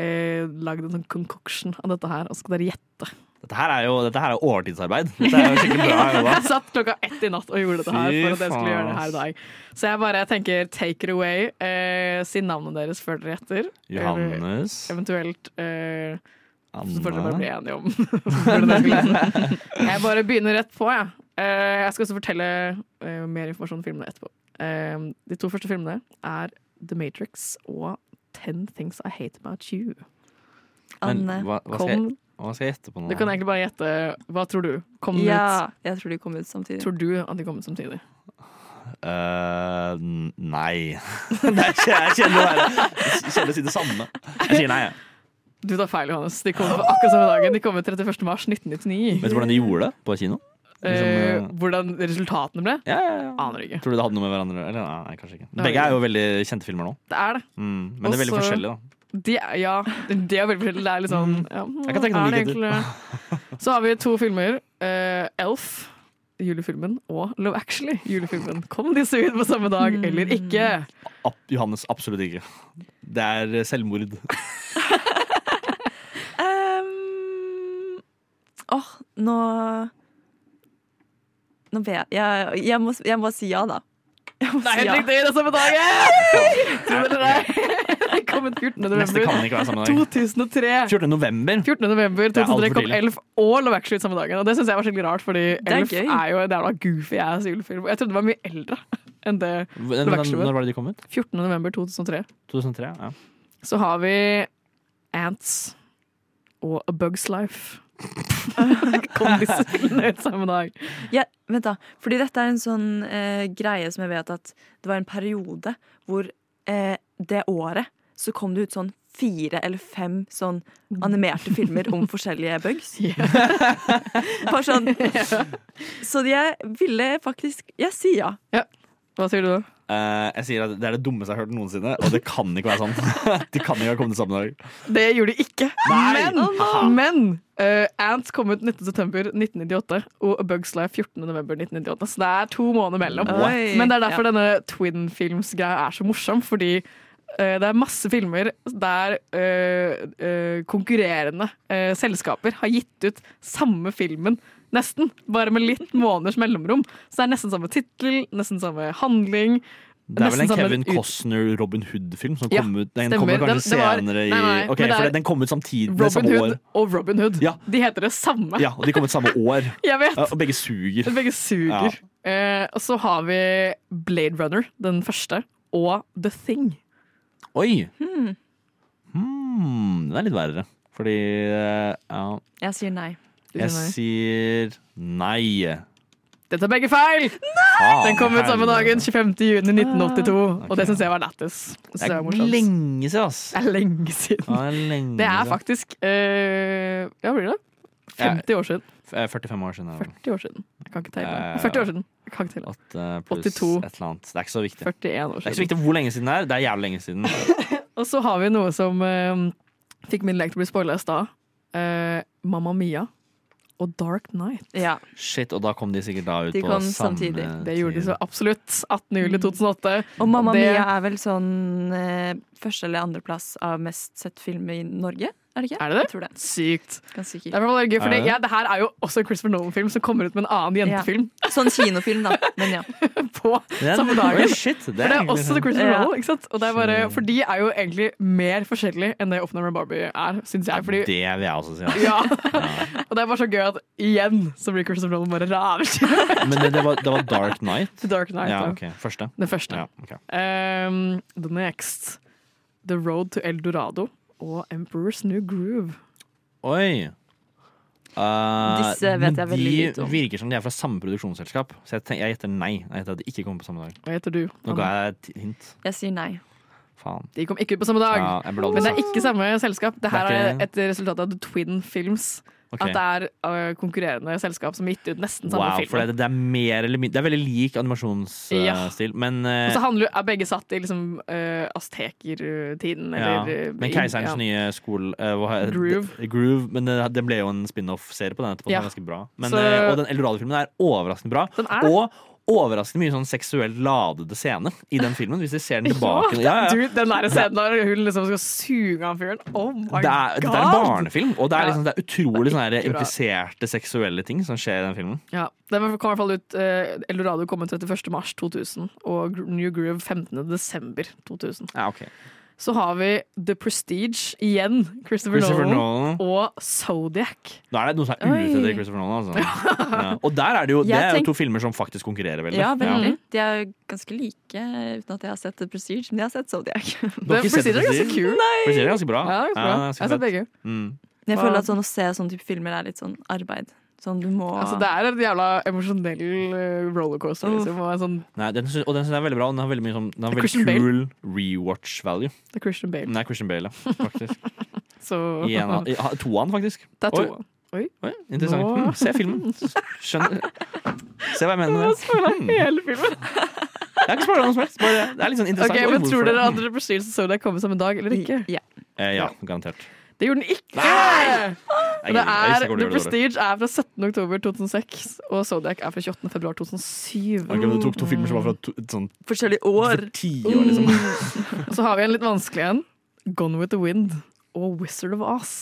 E: eh, lagd en sånn concoction av dette her, og så skal dere gjette.
F: Dette her er jo dette her er overtidsarbeid. Dette er jo skikkelig bra jobba.
E: Jeg satt klokka ett i natt og gjorde dette her for at jeg skulle gjøre det her i dag. Så jeg bare tenker take it away. Eh, si navnet deres før dere gjetter. Eller
F: Johannes.
E: Eventuelt eh, Så får dere bare bli enige om. Jeg bare begynner rett på, jeg. Eh, jeg skal også fortelle eh, mer informasjon om filmene etterpå. Eh, de to første filmene er The Matrix og Ten Things I Hate About You.
F: Men
G: Anne.
F: hva, hva, skal hva skal jeg gjette på nå?
E: du kan egentlig bare gjette. Hva tror du? Kom den
G: Ja,
E: ut?
G: jeg tror de kom ut samtidig.
E: Tror du at de kom ut samtidig?
F: Eh, nei. Nei, Jeg kjenner- jeg kjenner å være- jeg kjenner å si det samme. Jeg sier nei. jeg.
E: Du tar feil, Johannes. De kom på akkurat samme dagen. De kom ut 31. mars 1999.
F: Vet du hvordan de gjorde det på kino? Liksom,
E: Eh,
F: eh,
E: hvordan resultatene ble?
F: ja, ja, ja.
E: Aner ikke.
F: Tror du det hadde noe med hverandre Eller nei, kanskje ikke. Begge er jo veldig kjente filmer nå.
E: Det er det.
F: Mm, men det er veldig
E: Også-
F: forskjellig, da.
E: De, er- ja, de er veldig forskjellige. Det er litt sånn ja,
F: Mm. Jeg kan tenke
E: er
F: noen
E: det
F: likheter.
E: Så har vi to filmer. Uh, Elf julefilmen og Love Actually, julefilmen. Kom disse ut på samme dag eller ikke?
F: Ab Johannes, absolutt ikke. Det er eh, selvmord.
G: Ehm, oh, nå Nå ber jeg Jeg må, jeg må si ja, da. Jeg må
E: Det er helt riktig! Det er samme dagen! Tror dere det? Det kom ut 14.
F: Neste kan
E: november
F: ikke være samme dag.
E: 2003.
F: 14. november.
E: 14. november
F: Det er alt
E: 2003
F: for
E: kom. Elf og Love Actually samme dagen. Og det syns jeg var skikkelig rart, fordi
G: er
E: Elf
G: gøy.
E: er jo en jævla goofy ass julefilm. Jeg trodde det var mye eldre enn det
F: Når,
E: Love Actually
F: når
E: var.
F: var det de kom ut?
E: 14. november 2003.
F: 2003? Ja.
E: Så har vi Ants og A Bug's Life. kom disse filmene ut samme dag?
G: Ja, vent da. Fordi dette er en sånn eh, greie som jeg vet at det var en periode hvor eh, det året så kom det ut sånn fire eller fem sånn animerte filmer om forskjellige bugs. Bare sånn. Så jeg ville faktisk Jeg sier ja.
E: Hva sier du da?
F: Uh, jeg sier at Det er det dummeste jeg har hørt noensinne, og det kan ikke være sånn. De kan ikke ha kommet sammen i dag.
E: Det gjorde de ikke.
F: Nei!
E: Men,
F: Haha.
E: men uh, Ants kom ut 19. september 1998 og A Bug's Life 14. november 1998. Så det er to måneder mellom.
G: What?
E: Men det er derfor
G: Ja.
E: denne Twin Films-greia er så morsom. Fordi det er masse filmer der eh, eh, konkurrerende eh, selskaper har gitt ut samme filmen. Nesten, bare med litt måneders mellomrom. Så det er nesten samme tittel, nesten samme handling.
F: Det er vel en Kevin Costner-Robin Hood-film som
E: Ja,
F: kom ut Den
E: stemmer.
F: kommer kanskje
E: Den- var-
F: senere i
E: nei,
F: for Den kom ut samtidig
E: Robin
F: samme
E: Hood
F: år.
E: og Robin Hood.
F: Ja.
E: De heter det samme.
F: Ja, og de kom ut samme år. Ja, og begge suger.
E: Begge suger. Eh, og så har vi Blade Runner, den første, og The Thing.
F: Oi!
G: Hmm.
F: Hmm, den er litt verre. Fordi eh, ja,
G: Jeg sier nei.
E: Du
F: Jeg
E: sier nei.
F: sier nei.
E: Dette er begge feil!
F: Faen,
E: Den kom ut samme dagen, 25. juni 1982. Og det syns jeg var lættis. Det
F: Det
E: jeg var
F: er
E: morsomt.
F: lenge siden, ass.
E: Det er lenge siden.
F: Ja, det er lenge
E: Det er
F: siden.
E: faktisk øh, Ja, blir det? 50 år siden.
F: Eh, 45 år siden. er det vel.
E: 40 år siden. Jeg kan ikke telle.
F: Eh,
E: 40 år siden. Jeg kan ikke telle.
F: Åtte pluss
E: 82.
F: et eller annet. Det er ikke så viktig.
E: 41 år
F: Det er ikke så viktig hvor lenge siden det er. Det er jævlig lenge siden.
E: Og så har vi noe som uh, fikk min lek til å bli spoila i stad. Uh, Mamma Mia og Dark Night.
G: Ja.
F: Shit, og da kom de sikkert da ut
G: De
F: på
G: kom
F: samme
G: samtidig.
E: Det gjorde de så absolutt. 18. juli 2008.
G: Og Mamma
E: det,
G: Mia er vel sånn eh, første- eller andreplass av mest sett film i Norge? Er det ikke?
E: Er det det?
G: Jeg tror det.
E: Sykt.
G: Ganske
E: Det er gøy, for
F: det
E: ja, det her er jo også en Christopher Nolan-film som kommer ut med en annen jentefilm
G: Sånn kinofilm, da. Men ja.
E: på
F: Den-
E: samme dagen.
F: Shit, det
E: For det er også
F: sånn-
E: The Christopher
G: Ja.
E: Nolan, ikke sant? Og det er bare, for de er jo egentlig mer forskjellige enn det Oppenheimer og Barbie er, syns jeg. Fordi,
F: Det vil jeg også si. ass.
E: ja. Og det er bare så gøy at igjen så blir Christopher Nolan bare rævkjørt.
F: Men det, det, var, det var Dark Knight?
E: The Dark Night,
F: Ja, Okay. Første?
E: Den første.
F: Ja, ok.
E: Um, the next. The Road to El Dorado og Emperor's New Groove.
F: Oi! Uh,
G: Disse vet jeg veldig lite om.
F: de virker som de er fra samme produksjonsselskap, så jeg, tenker, jeg gjetter nei. Jeg gjetter at de ikke kommer på samme dag.
E: Hva heter du?
F: Nå ga jeg et hint.
G: Jeg sier nei.
F: Faen.
E: De kom ikke ut på samme dag.
F: Ja,
E: Men det er ikke samme selskap. Det her
F: er
E: er et resultat av The Twin Films.
F: Ok.
E: At det er uh, konkurrerende selskap som har gitt ut nesten samme
F: Wow, for
E: film.
F: det, det er mer eller mindre Det er veldig lik animasjonsstil,
E: Ja.
F: men
E: Og
F: eh,
E: så handler, er begge satt i liksom uh, aztekertiden,
F: ja.
E: eller øh,
F: Men Keiserens
E: ja.
F: nye skole eh,
E: Groove.
F: Groove. Men det, det ble jo en spin-off-serie på den etterpå,
E: Ja.
F: den er ganske bra. Men,
E: Så-
F: eh, og den Eldorado-filmen er overraskende bra.
E: Den er.
F: Og overraskende mye sånn seksuelt ladede scener i den filmen, hvis vi ser den tilbake.
E: Ja, du, den der scenen der hun liksom skal suge han fyren. Oh my
F: det er,
E: god!
F: det er en barnefilm, og det er, liksom, det er utrolig sånne impliserte seksuelle ting som skjer i den filmen.
E: Ja, Den kom i hvert fall ut eh, Eldorado kom ut 31. mars 2000, og New Groove 15. desember 2000.
F: Ja, ok.
E: Så har vi The Prestige igjen, Christopher,
F: Christopher
E: Nolan,
F: Nolan.
E: og Zodiac.
F: Nå er det noe som er ute etter Christopher Nolan. Altså. Ja. Og der er det jo, det er jo to filmer som faktisk konkurrerer veldig.
G: Ja, veldig. De er ganske like, uten at jeg har sett The Prestige, men jeg har sett Zodiac.
F: Du har ikke sett
E: Prestige er ganske kul. Nei.
F: Prestige er ganske bra.
E: Ja, ganske bra.
F: Ja,
E: Jeg har sett begge.
F: Mm.
G: Jeg føler at sånn, å se sånne type filmer er litt sånn arbeid. Sånn du må
E: Altså, det er en jævla emosjonell uh, rollercoaster. Liksom. Og sånn,
F: Nei, den synes, og den synes jeg er veldig bra. Den har veldig, mye sånn, den har veldig cool rewatch value.
E: det er Christian Bale.
F: Er Christian Bale, ja, faktisk.
E: Så
F: I en av, i, toan, faktisk.
E: det er
F: Oi.
E: to. Oi.
F: Oi, interessant.
E: Nå-
F: se filmen. Skjønner. Se hva jeg mener
E: jeg
F: Hmm.
E: hele filmen.
F: Jeg har ikke spoilet noe som helst. Bare, det er litt sånn interessant. Okay,
E: men Tror
F: det?
E: dere at The så det komme som en dag eller ikke?
G: Ja.
F: Eh, ja, garantert.
E: Det gjorde den ikke!
F: Nei!
E: Og det er,
F: jeg
E: The
F: det.
E: Prestige er fra 17. oktober 2006, og Zodiac er fra 28. februar 2007.
F: Du tok to filmer som var fra et sånn
G: Forskjellige år.
F: for ti år, liksom.
E: Og så har vi en litt vanskelig en. Gone with the Wind og Wizard of Oz.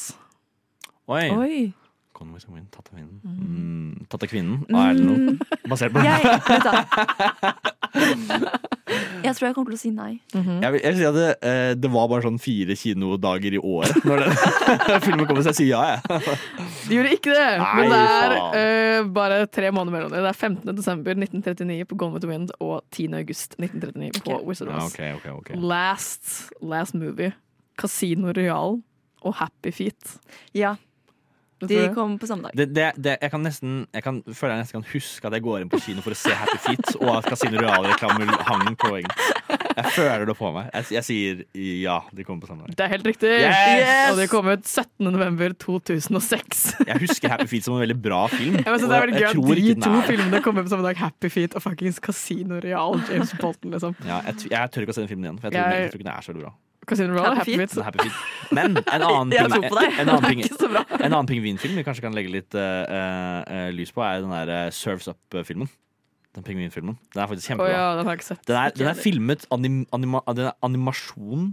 F: Oi.
G: Oi.
F: Gone with the Wind, tatt av vinden. Mm, tatt av kvinnen. Hva er det noe? Basert på
G: Jeg, vet du. jeg tror jeg kommer til å si nei.
F: Jeg vil, jeg vil si at det, eh, det var bare sånn fire kinodager i året når den filmen kom, så jeg sier ja, jeg.
E: De gjorde ikke det,
F: Nei,
E: men det er eh, bare tre måneder mellom det. Det er 15. desember 1939 på Gone with the Wind og 10. august 1939 på Wizard of
F: Ja,
E: Oz.
F: Okay, ok, ok.
E: Last, last movie. Casino Royal og Happy Feet.
G: Ja, de kom på samme dag.
F: Det, det, det, jeg kan nesten jeg kan, føler jeg nesten kan huske at jeg går inn på kino for å se Happy Feet, og at Casino Royal-reklamen hang på veggen. Jeg føler det på meg. Jeg, jeg sier ja, de kommer på samme dag.
E: Det er helt riktig!
F: Yes!
E: Og det kom ut 17. november 2006.
F: Jeg husker Happy Feet som en veldig bra film.
E: Jeg det er veldig gøy at de to filmene kommer på samme dag. Happy Feet og fuckings Casino Royal. James Bolton, liksom.
F: Ja, jeg, jeg tør ikke å se den filmen igjen, for jeg tror,
E: Jeg-
F: jeg tror ikke den er så veldig bra.
E: Casino Royal,
G: Happy
E: Happy
F: Happy Feet. Men en annen,
G: Jeg
F: ping,
G: tror på deg.
F: en, annen ping,
G: Ikke så bra.
F: en annen pingvinfilm vi kanskje kan legge litt uh, uh, lys på, er den der Serves Surfs Up-filmen. Den pingvinfilmen. Den er faktisk
E: kjempebra.
F: kjempebra.
E: ja, den har jeg ikke sett.
F: Den er, den er filmet anim, anima, den er animasjon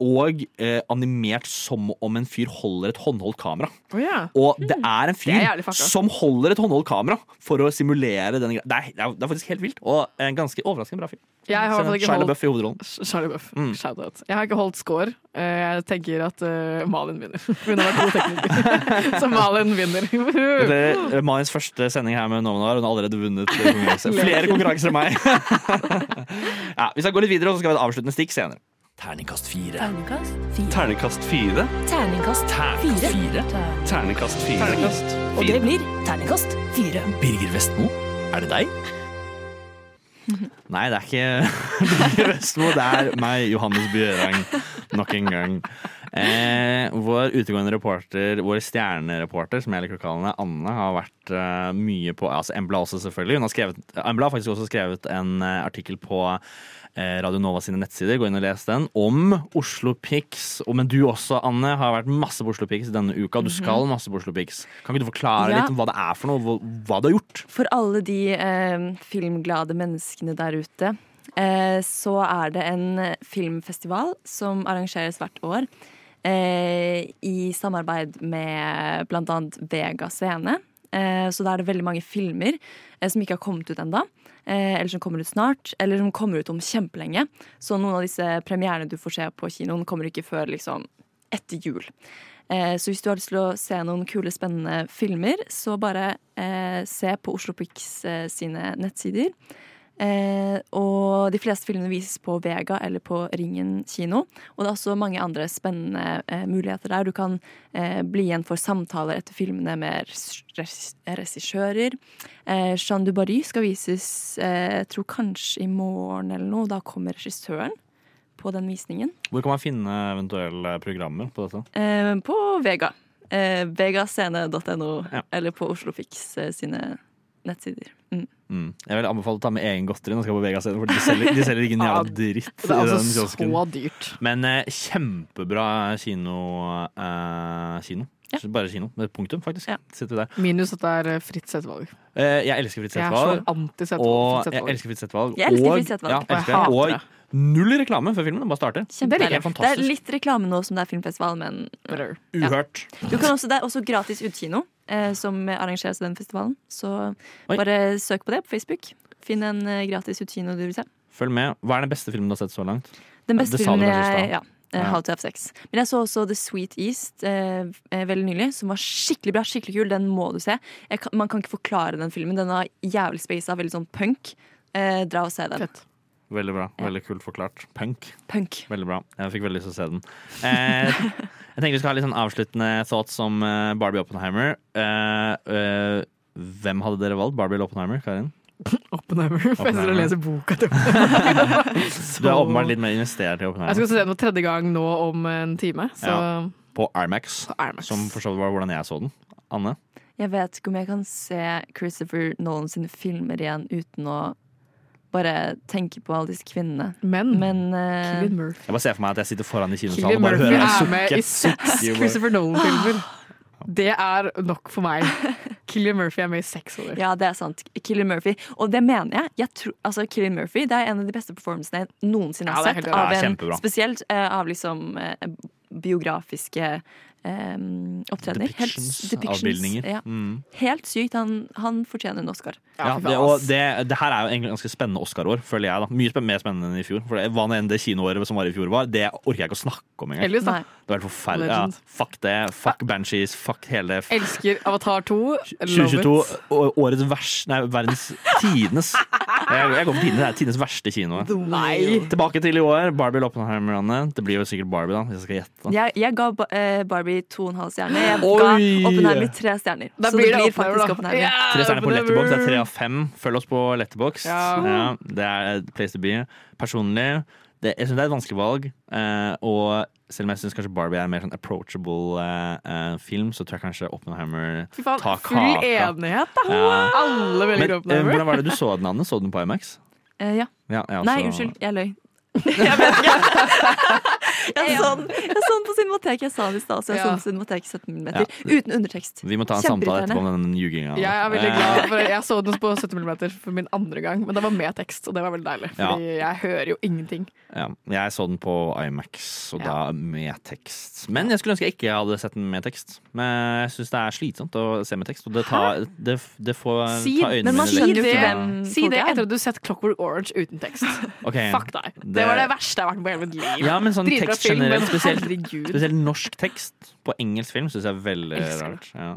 F: og eh, animert som om en fyr holder et håndholdt kamera.
E: Oh, yeah.
F: Og det er en fyr
E: er
F: som holder et håndholdt kamera for å simulere den greia. Det, det, er- faktisk helt vilt, og en ganske overraskende bra film.
E: Jeg har
F: Shia LaBeouf i hovedrollen.
E: Charlie Buff.
F: Mm.
E: Jeg har ikke holdt score. Eh, Jeg tenker at uh, Malin vinner. Hun har vært god tekniker. Så Malin vinner.
F: Det er Malins første sending her med Nova Noir. Hun har allerede vunnet konkurranse. flere konkurranser enn meg. ja, vi skal gå litt videre, og så skal vi ha et avsluttende stikk senere.
J: Terningkast fire.
I: Terningkast fire.
A: Terningkast fire.
I: Terningkast
J: Terningkast
I: fire.
A: Terningkast fire.
I: Og det blir terningkast fire.
J: Birger Vestmo, er det deg?
F: Nei, det er ikke Birger Vestmo. Det er meg, Johannes Bjørang, nok en gang. Eh, vår utegående reporter, vår stjernereporter, som jeg liker å kalle henne, Anne, har vært uh, mye på altså Embla også, selvfølgelig. Hun har, skrevet, Embla har faktisk også skrevet en uh, artikkel på eh, Radio Nova sine nettsider. Gå inn og les den. Om Oslo Pics. Men du også, Anne, har vært masse på Oslo Pics denne uka. Du skal masse på Oslo Pics. Kan ikke du forklare
G: Ja.
F: litt om hva det er for noe? Hva, du har gjort?
G: For alle de eh, filmglade menneskene der ute, eh, så er det en eh, filmfestival som arrangeres hvert år. Eh, I samarbeid med bl.a. Vega Scene. Eh, så da er det veldig mange filmer eh, som ikke har kommet ut ennå. Eh, eller som kommer ut snart, eller som kommer ut om kjempelenge. Så noen av disse premierene du får se på kinoen, kommer ikke før liksom etter jul. Så hvis du har lyst til å se noen kule, spennende filmer, så bare se på Oslo eh, sine nettsider. Eh, og de fleste filmene vises på Vega eller på Ringen kino. Og det er også mange andre spennende eh, muligheter der. Du kan eh, bli igjen for samtaler etter filmene med regissører. Eh, Jean du Barry skal vises, eh, jeg tror kanskje i morgen eller noe. Da kommer regissøren på den visningen.
F: Hvor kan man finne eventuelle programmer på dette?
G: Eh, på Vega. Eh, Vegascene.no,
F: Ja.
G: eller på Oslo Fix eh, sine nettsider. Mm.
F: Mm. Jeg vil anbefale å ta med egen godteri når du skal på Vegas, for de selger, de selger ikke en jævla dritt.
E: Det er altså så dyrt.
F: Men eh, kjempebra kino. eh, kino.
G: Ja.
F: Bare kino, med punktum, faktisk.
G: Ja.
F: Der.
E: Minus at det er eh, fritt settvalg.
F: Eh, jeg elsker fritt settvalg. Og jeg elsker fritt settvalg.
G: Jeg elsker
F: og-
G: fritt settvalg.
F: Ja,
E: Og jeg hater det.
F: og null reklame før filmen. Den bare starter. Det er
G: Det er litt reklame nå som det er filmfestival, men Ja.
F: Uhørt.
G: du kan også, det er også gratis utekino. eh, som arrangeres i den festivalen. Så
F: Oi.
G: bare søk på det på Facebook. Finn en eh, gratis utkino du vil se.
F: Følg med. Hva er den beste filmen du har sett så langt?
G: Den beste
F: det
G: filmen jeg ja, eh,
F: Ja.
G: How to have sex. Men jeg så også The Sweet East eh, eh, veldig nylig, som var skikkelig bra. skikkelig kul, Den må du se. Jeg kan, man kan ikke forklare den filmen. Den var jævlig spasa, veldig sånn punk. Eh, dra og se den.
E: Fett.
F: Veldig bra. Veldig kult forklart. Punk.
G: Punk.
F: Veldig bra. Jeg fikk veldig lyst til å se den. Eh, jeg tenker vi skal ha litt sånn avsluttende thoughts om eh, Barbie Oppenheimer. Eh, eh, hvem hadde dere valgt? Barbie eller Oppenheimer? Karin?
E: Oppenheimer. For jeg sitter og leser boka til Oppenheimer.
F: Du er åpenbart litt mer investert i
E: Jeg
F: Oppenheimer.
E: skal se den for tredje gang nå om en time, så
F: Ja. På Armax,
E: Armax.
F: som for så vidt var hvordan jeg så den. Anne?
G: Jeg vet ikke om jeg kan se Christopher Nolan sine filmer igjen uten å bare tenke på alle disse kvinnene.
E: Men,
G: Men uh,
E: Killian Murphy,
F: Jeg bare ser for meg at jeg sitter foran i kinosalen og bare hører
E: er
F: henne
E: med
F: sukke.
E: i seks. Christopher Nolan-filmer. Det er nok for meg. Killian Murphy er med i seks år.
G: Ja, det er sant. Killian Murphy. Og det mener jeg. jeg tror, altså, Killian Murphy det er en av de beste performancene jeg noensinne har
E: Ja,
G: sett. Av en, spesielt uh, av liksom uh, biografiske eh, opptredener. Helt-
F: Depictions,
G: depictions,
F: avbildninger.
G: Ja.
F: Mm.
G: Helt sykt. Han, han fortjener en Oscar.
F: Ja, det, og det, det her er jo egentlig ganske spennende Oscar-år, føler jeg. da Mye spen mer spennende enn i fjor. For det, Hva enn det kinoåret som var i fjor var, det orker jeg ikke å snakke om engang. Det var helt forferdelig. Ja, fuck det. Fuck Banshees. Fuck hele
E: Elsker Avatar 2.
F: 2022. Årets vers... Nei, verdens tidenes Jeg, jeg går for tidenes, det er tidenes verste kino.
E: Nei.
F: Tilbake til i år. Barbie Loppenheimer-landet. Det blir jo sikkert Barbie, da, hvis jeg skal gjette.
G: Jeg, jeg ga ba- eh, Barbie to og en halv stjerne. Jeg ga Oppenheimer tre stjerner.
E: Da
G: Så
E: blir
G: det
E: det
G: blir
E: Oppenheimer,
G: faktisk
E: da.
G: Oppenheimer.
E: Ja,
F: Tre stjerner på
E: Oppenheimer.
F: Letterbox. Er tre av fem. Følg oss på Letterbox.
E: Ja.
F: det er place to be. Personlig det, Jeg syns det er et vanskelig valg. eh, og selv om jeg syns kanskje Barbie er en mer sånn approachable eh, eh, film, så tror jeg kanskje Oppenheimer tar
E: full
F: kaka.
E: enighet, da!
F: Ja.
E: Alle
F: Men
E: velger
F: eh, hvordan var det du så den, Anne? Så du den på IMAX?
G: Eh, ja.
F: Ja, jeg
G: Nei, unnskyld. Jeg løy. Jeg vet ikke. Jeg så den, jeg så den på Cinemateket. Jeg sa det i stad, så jeg
E: Ja.
G: så den på Cinemateket 17 mm. Uten undertekst.
F: Vi må ta en samtale etterpå om den ljuginga.
E: Jeg er veldig
F: Eh,
E: glad for Jeg så den på 70 mm for min andre gang, men det var med tekst, og det var veldig deilig. Fordi jeg hører jo ingenting.
F: Ja, jeg så den på IMAX, og da med tekst. Men jeg skulle ønske jeg ikke hadde sett den med tekst. Men jeg syns det er slitsomt å se med tekst, og det, tar, det, det får
E: Si,
F: ta øynene
G: men man
F: mine vekk.
E: Si det
G: er.
E: etter at du har sett Clockwork Orange uten tekst.
F: Okay.
E: Fuck deg. Det, var det verste jeg har vært med på hele mitt liv.
F: Ja, men sånn
E: Dritbra
F: tekst
E: film,
F: generelt,
E: men
F: spesielt,
E: herregud.
F: spesielt norsk tekst på engelsk film, syns jeg er veldig
E: Elsker
F: rart. Ja.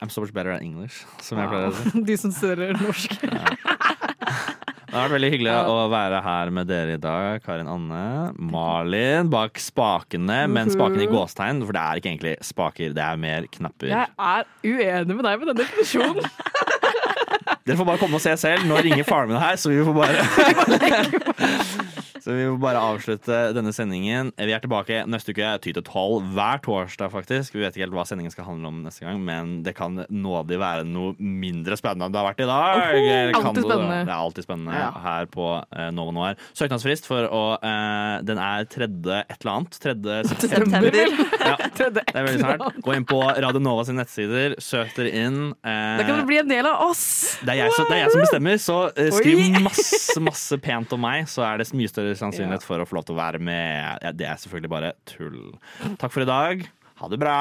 F: I'm so much better at English, som jeg pleier å si.
E: De som studerer norsk.
F: Det har vært veldig hyggelig å være her med dere i dag. Karin Anne, Malin bak spakene, men spakene i gåstegn, for det er ikke egentlig spaker, det er mer knapper.
E: Jeg er uenig med deg med denne definisjonen.
F: Dere får bare komme og se selv. Nå ringer faren min her, så vi får bare Så vi må bare avslutte denne sendingen. Vi er tilbake neste uke ty til tolv hver torsdag, faktisk. Vi vet ikke helt hva sendingen skal handle om neste gang, men det kan nådig være noe mindre spennende enn det har vært i dag.
E: Oho, alltid
F: det-
E: spennende.
F: Det er alltid spennende
E: Ja.
F: her på eh, Nova Noir. Søknadsfrist for å eh, Den er tredje et eller annet. Tredje september. Ja, det er veldig snart. Gå inn på Radio Nova sine nettsider, søk dere inn. eh,
E: Da kan dere bli en del av oss.
F: det er, jeg, som- det er jeg som bestemmer, så eh, skriv masse masse pent om meg, så er det mye større sannsynlighet for å få lov til å være med. Ja, det er selvfølgelig bare tull. Takk for i dag. Ha det bra!